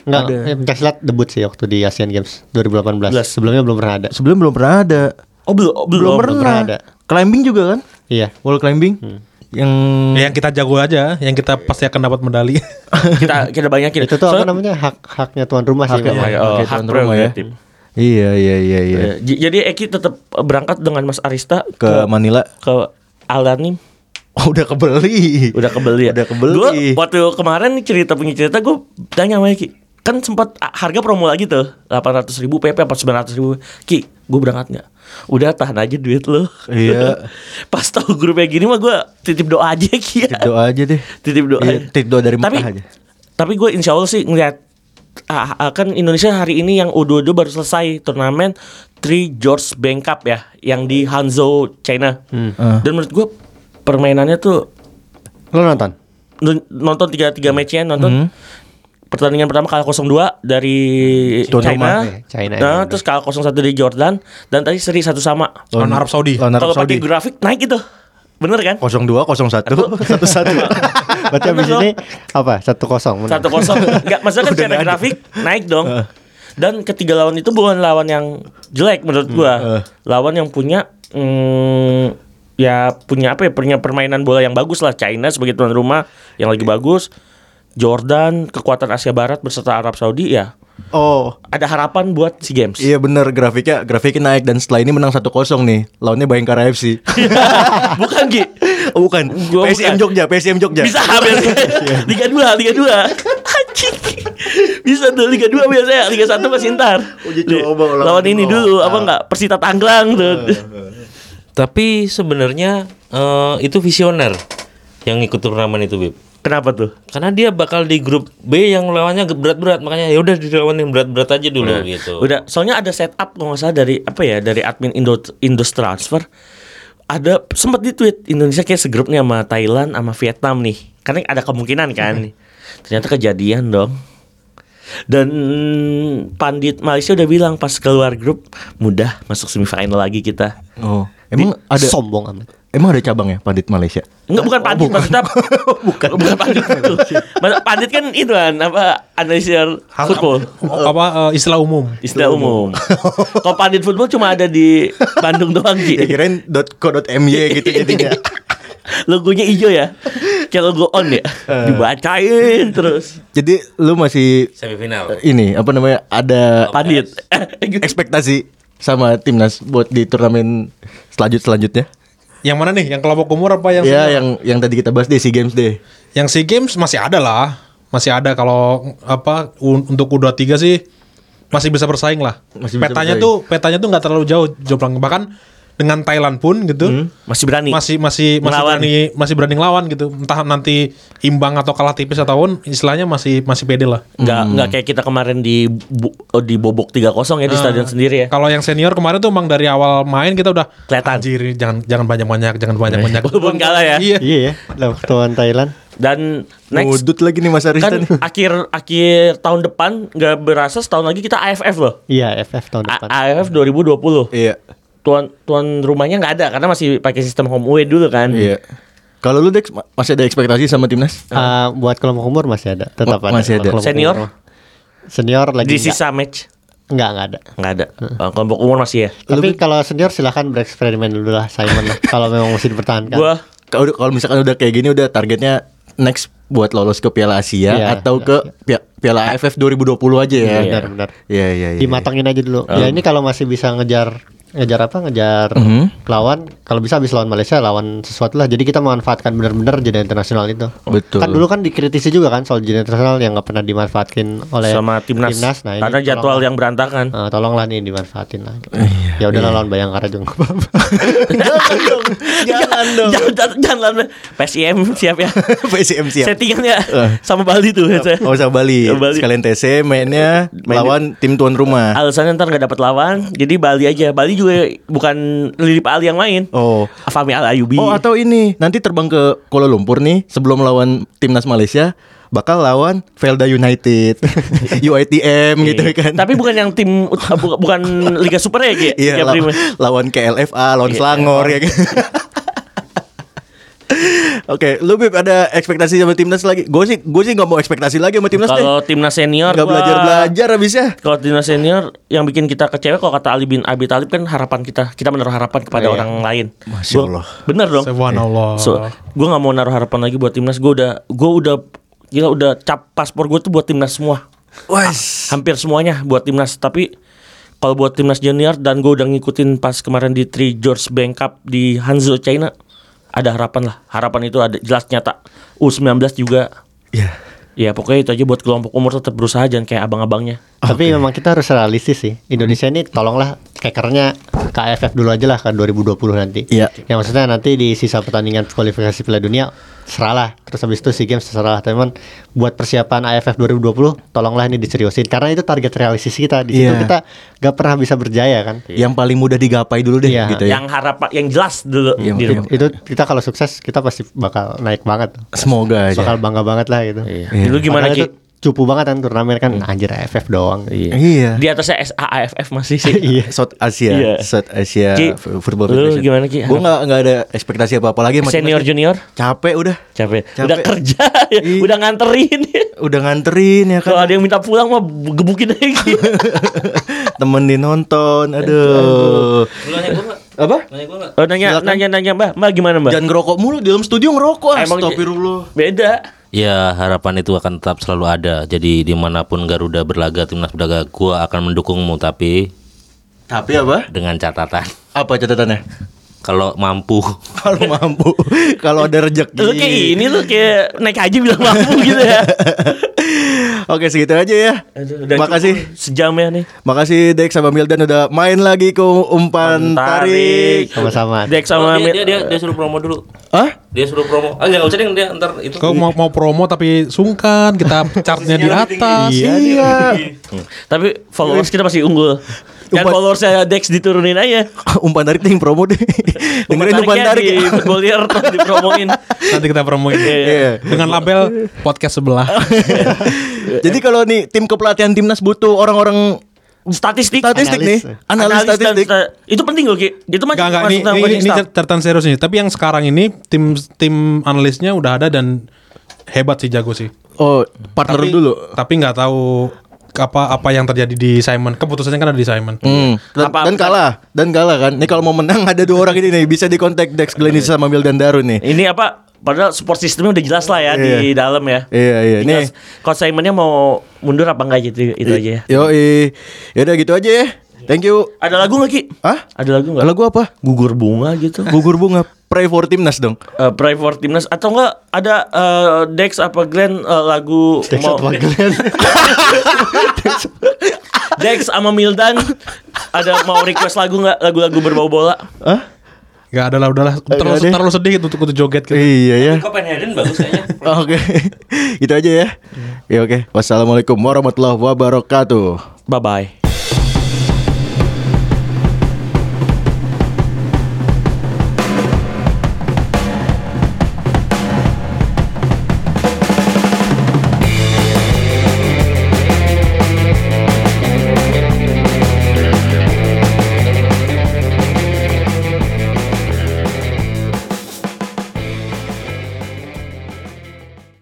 Enggak, Ada. eh, pencak silat debut sih waktu di Asian Games 2018. Belas. Sebelumnya belum pernah ada. Sebelum belum pernah ada. Oh belum oh, belum. Belum belum pernah. pernah ada. Climbing juga kan? Iya. Wall climbing. Yang Yang kita jago aja, yang kita pasti akan dapat medali. kita kita banyakin. Itu tuh apa Soalnya- namanya hak haknya tuan rumah sih. Haknya, ya. Oh, Oke, hak tuan rumah ya. prerogatif. Iya iya iya iya. Ya, Jadi Eki tetap berangkat dengan Mas Arista Ke Manila. ke Alanim Oh, udah kebeli. udah kebeli ya. Udah kebeli. Gua waktu kemarin nih cerita punya cerita gue tanya sama Eki kan sempat harga promo lagi tuh 800 ribu PP apa 900 ribu Ki gue berangkat nggak udah tahan aja duit lo Iya. pas tahu grupnya gini mah gue titip doa aja Ki ya. Doa aja deh. titip doa Iya, titip doa dari tapi aja. tapi gue insya Allah sih ngeliat ah, ah, kan Indonesia hari ini yang U22 baru selesai turnamen Three George Bank Cup ya yang di Hangzhou China Ah. dan menurut gue permainannya tuh Lo nonton? nonton tiga tiga matchnya nonton? Pertandingan pertama kalah 0-2 dari Tuan China, rumah, ya, China, nah, ya, terus kalah 0-1 dari Jordan. Dan tadi seri satu sama. Lawan Arab Saudi. Kalau pakai Saudi. grafik naik itu. Bener kan? 02 01 11. Berarti abis Bener ini apa? Satu kosong. satu kosong. Nggak maksudnya kan secara grafik naik dong. Dan ketiga lawan itu bukan lawan yang jelek menurut gua. Lawan yang punya mm, ya punya apa ya punya permainan bola yang bagus lah. China sebagai tuan rumah yang lagi bagus Jordan kekuatan Asia Barat beserta Arab Saudi ya. Oh, ada harapan buat si games iya bener. Grafiknya grafiknya naik dan setelah ini menang 1-0 nih. Lawannya Bayangkara FC. bukan Gi Oh, bukan. Gua PSM bukan. Jogja, PSM Jogja. bisa biasanya Liga 2 Liga 2 Anjing. bisa tuh Liga 2 biasanya. Liga 1 masih ntar. Uji coba ulang lawan ini dulu. apa enggak Persita Tanggerang tuh Tapi sebenarnya eh, itu visioner yang ikut turnamen itu, Bib. kenapa tuh? Karena dia bakal di grup B yang lawannya berat-berat, makanya ya udah dilawanin berat-berat aja dulu gitu. udah. Soalnya ada setup kalau nggak salah dari apa ya dari admin Indo Indus Transfer. Ada sempat di tweet Indonesia kayak segrup nih sama Thailand sama Vietnam nih. Karena ada kemungkinan kan. Ternyata kejadian dong. Dan pandit Malaysia udah bilang pas keluar grup mudah masuk semifinal lagi kita. Oh, emang ada sombong amat. emang ada cabang ya Pandit Malaysia? Enggak bukan pandit maksudnya bukan bukan pandit itu. Maksud- pandit kan itu kan apa analisir football apa eh, istilah umum. istilah umum. Kalau pandit football cuma ada di Bandung doang Ya Ki. kirain .co.my gitu jadinya. Logonya hijau ya. Kayak logo on ya. Dibacain terus. Jadi lu masih Semifinal. ini apa namanya ada Pandit. ekspektasi sama timnas buat di turnamen selanjut selanjutnya? Yang mana nih? Yang kelompok umur apa yang ya yang yang tadi kita bahas deh SEA Games deh. Yang SEA Games masih ada lah. Masih ada kalau apa un- untuk U23 sih masih bisa bersaing lah. Masih bisa petanya bersaing. tuh petanya tuh nggak terlalu jauh jomplang bahkan dengan Thailand pun gitu. Masih berani. Masih masih masih Ngelawan. berani masih berani ngelawan gitu. Entah nanti imbang atau kalah tipis ataupun istilahnya masih masih pede lah. Nggak nggak kayak kita kemarin di oh, di bobok 3-0 ya di stadion sendiri ya. Kalau yang senior kemarin tuh emang dari awal main kita udah Kelihatan. Anjir, jangan jangan banyak-banyak, jangan banyak-banyak. Walaupun kalah ya. Iya. Iya ya, lawan Thailand. Dan next Ngudut lagi nih Mas Arista kan nih. akhir akhir tahun depan nggak berasa setahun lagi kita AFF loh. Iya, FF tahun A- depan. AFF 2020. Iya. Tuan tuan rumahnya nggak ada karena masih pakai sistem home away dulu kan. Iya. Kalau lu Dex ma- masih ada ekspektasi sama timnas? Ah, buat kelompok umur masih ada, tetap Oh, ada. masih ada. Kelompok Senior? umur. Senior lagi Di enggak. sisa match enggak enggak ada. nggak ada. Eh, Kelompok umur masih ya. Tapi kalau senior silahkan bereksperimen dulu lah Simon lah kalau memang mesti dipertahankan. Gua Kalau misalkan udah kayak gini udah targetnya next buat lolos ke Piala Asia Iya, atau iya, ke Pia- Piala AFF 2020 aja ya. benar benar. Iya iya iya. Dimatangin aja dulu. Ya ini kalau masih bisa ngejar ngejar apa? Ngejar Mhm. lawan. Kalau bisa habis lawan Malaysia lawan sesuatu lah. Jadi kita memanfaatkan benar-benar jeda internasional itu. Betul. Kan dulu kan dikritisi juga kan soal jeda internasional yang nggak pernah dimanfaatkan oleh sama timnas. Nah, ini karena jadwal tolong- yang berantakan. Eh, tolonglah nih dimanfaatin lah. Iya, ya udah lawan Bayangkara juga apa-apa. jangan dong. Jangan dong. Jangan, jangan, jangan. PSIM siap ya. PSM siap. Settingan ya Eh. sama Bali tuh. Oh sama Bali. Sama Bali. Sekalian TC mainnya Main di- lawan tim tuan rumah. Alasannya ntar nggak dapat lawan, jadi Bali aja. Bali juga bukan Lilip Ali yang main. Oh. Fahmi Al Ayubi. Oh atau ini nanti terbang ke Kuala Lumpur nih sebelum lawan timnas Malaysia bakal lawan Velda United, UITM gitu kan. Tapi bukan yang tim bu- bukan Liga Super ya? Iya law- lawan KLFA, lawan Iya. Selangor ya kan. Oke, lu Bib ada ekspektasi sama timnas lagi? Gue sih, gue sih nggak mau ekspektasi lagi sama timnas deh. Kalau timnas senior Nggak gua- belajar belajar habisnya. Kalau timnas senior yang bikin kita kecewa kalau kata Ali bin Abi Talib kan harapan kita kita menaruh harapan kepada Iya. orang lain. Masya Gua- Allah. Bener dong. Subhanallah. So, gue nggak mau naruh harapan lagi buat timnas. Gue udah gue udah gila udah cap paspor gue tuh buat timnas semua. Wes. Hampir semuanya buat timnas. Tapi kalau buat timnas junior dan gue udah ngikutin pas kemarin di Three George Bank Cup di Hangzhou China ada harapan lah. Harapan itu ada jelas nyata. U19 juga. Ya. Ya pokoknya itu aja buat kelompok umur tetap berusaha jangan kayak abang-abangnya. Tapi memang kita harus realistis sih. Indonesia ini tolonglah kekernya ke AFF dulu aja lah ke 2020 nanti. Iya. Yang maksudnya nanti di sisa pertandingan kualifikasi Piala Dunia seralah. Terus habis itu SEA Games seralah. Teman buat persiapan AFF 2020 tolonglah ini diseriusin karena itu target realistis kita. Di situ Iya. kita gak pernah bisa berjaya kan. Yang paling mudah digapai dulu deh Iya. gitu ya. Yang harapan yang jelas dulu Iya, di iya. rumah. Itu kita kalau sukses kita pasti bakal naik banget. Semoga aja. Bakal bangga banget lah gitu. Iya. Iya. Lu gimana Padahal Ki? Cupu banget kan turnamen kan anjir AFF doang. Iya. Iya. Di atasnya SAAFF masih sih. Iya. South Asia, Iya. South Asia Ki, Football lu Federation. gimana, Ki? Gue nggak nggak ada ekspektasi apa apa lagi. sama Senior timnas. junior Capek udah. capek. Capek. Udah kerja ya, Iya. udah nganterin. Udah nganterin ya Kalau kan. ada yang minta pulang mah gebukin lagi. Temenin nonton. Aduh. Lu nanya gue nggak? Apa? Nanya gue nggak? Oh, nanya Silakan. nanya nanya Mbak, Mbak gimana Mbak? Jangan ngerokok mulu di dalam studio ngerokok. Emang- Astagfirullah. Beda. Ya harapan itu akan tetap selalu ada. Jadi di mana pun Garuda berlaga, timnas berlaga, gua akan mendukungmu. Tapi Tapi apa? dengan catatan, Apa catatannya? kalau mampu. Kalau mampu, kalau ada rezeki. Lu kayak ini lu kayak naik haji bilang mampu gitu ya. Oke segitu aja ya. Aduh, udah Makasih. cukup sejam ya nih. Makasih Dex sama Mildan udah main lagi ke umpan tarik. Sama-sama. Dek sama dia, Mir- dia, dia, dia suruh promo dulu. Hah? Dia suruh promo. Ah nggak usah deh dia ntar itu. Kau mau mau promo tapi sungkan kita chartnya di atas. Iya. Hmm. Tapi followers kita masih unggul. Dan Umpan- followersnya Dex diturunin aja. umpan tarik nih yang promo deh. Dengerin umpan tarik. di footballier tuh dipromoin. Nanti kita promoin. Iya. Dengan label podcast sebelah. Jadi kalau nih tim kepelatihan timnas butuh orang-orang Statistik. statistik nih, Analis. analis, Analis dan statistik. sta- itu penting loh Ki. Itu mah Enggak enggak ini ini, ini catatan serius nih. Tapi yang sekarang ini tim tim analisnya udah ada dan hebat sih jago sih. Oh, partner Tapi dulu. Tapi nggak tahu apa apa yang terjadi di Simon. Keputusannya kan ada di Simon. Hmm. Dan, Apa- dan kalah, dan kalah kan. Nih kalau mau menang ada dua orang ini nih bisa dikontak Dex Glenis sama Mildan Daru nih. Ini apa? Padahal support sistemnya udah jelas lah ya di dalam ya. Iya iya. Nih. Coach Simonnya mau mundur apa enggak gitu itu aja ya. Yo, yaudah gitu aja ya. Thank you. Ada lagu nggak Ki? Hah? Ada lagu nggak? Lagu apa? Gugur bunga gitu. Gugur bunga. Pray for Timnas dong. Eh, Pray for Timnas atau enggak ada eh, Dex apa Glenn eh, lagu Dex apa Glenn? Dex sama Mildan ada mau request lagu nggak lagu-lagu berbau bola? Hah? Gak ada lah udahlah terlalu, ada. terlalu sedih gitu untuk untuk joget gitu. Iya ya. Copenhagen bagus kayaknya. Oke. Itu aja ya. Ya oke. Wassalamualaikum warahmatullahi wabarakatuh. Bye bye.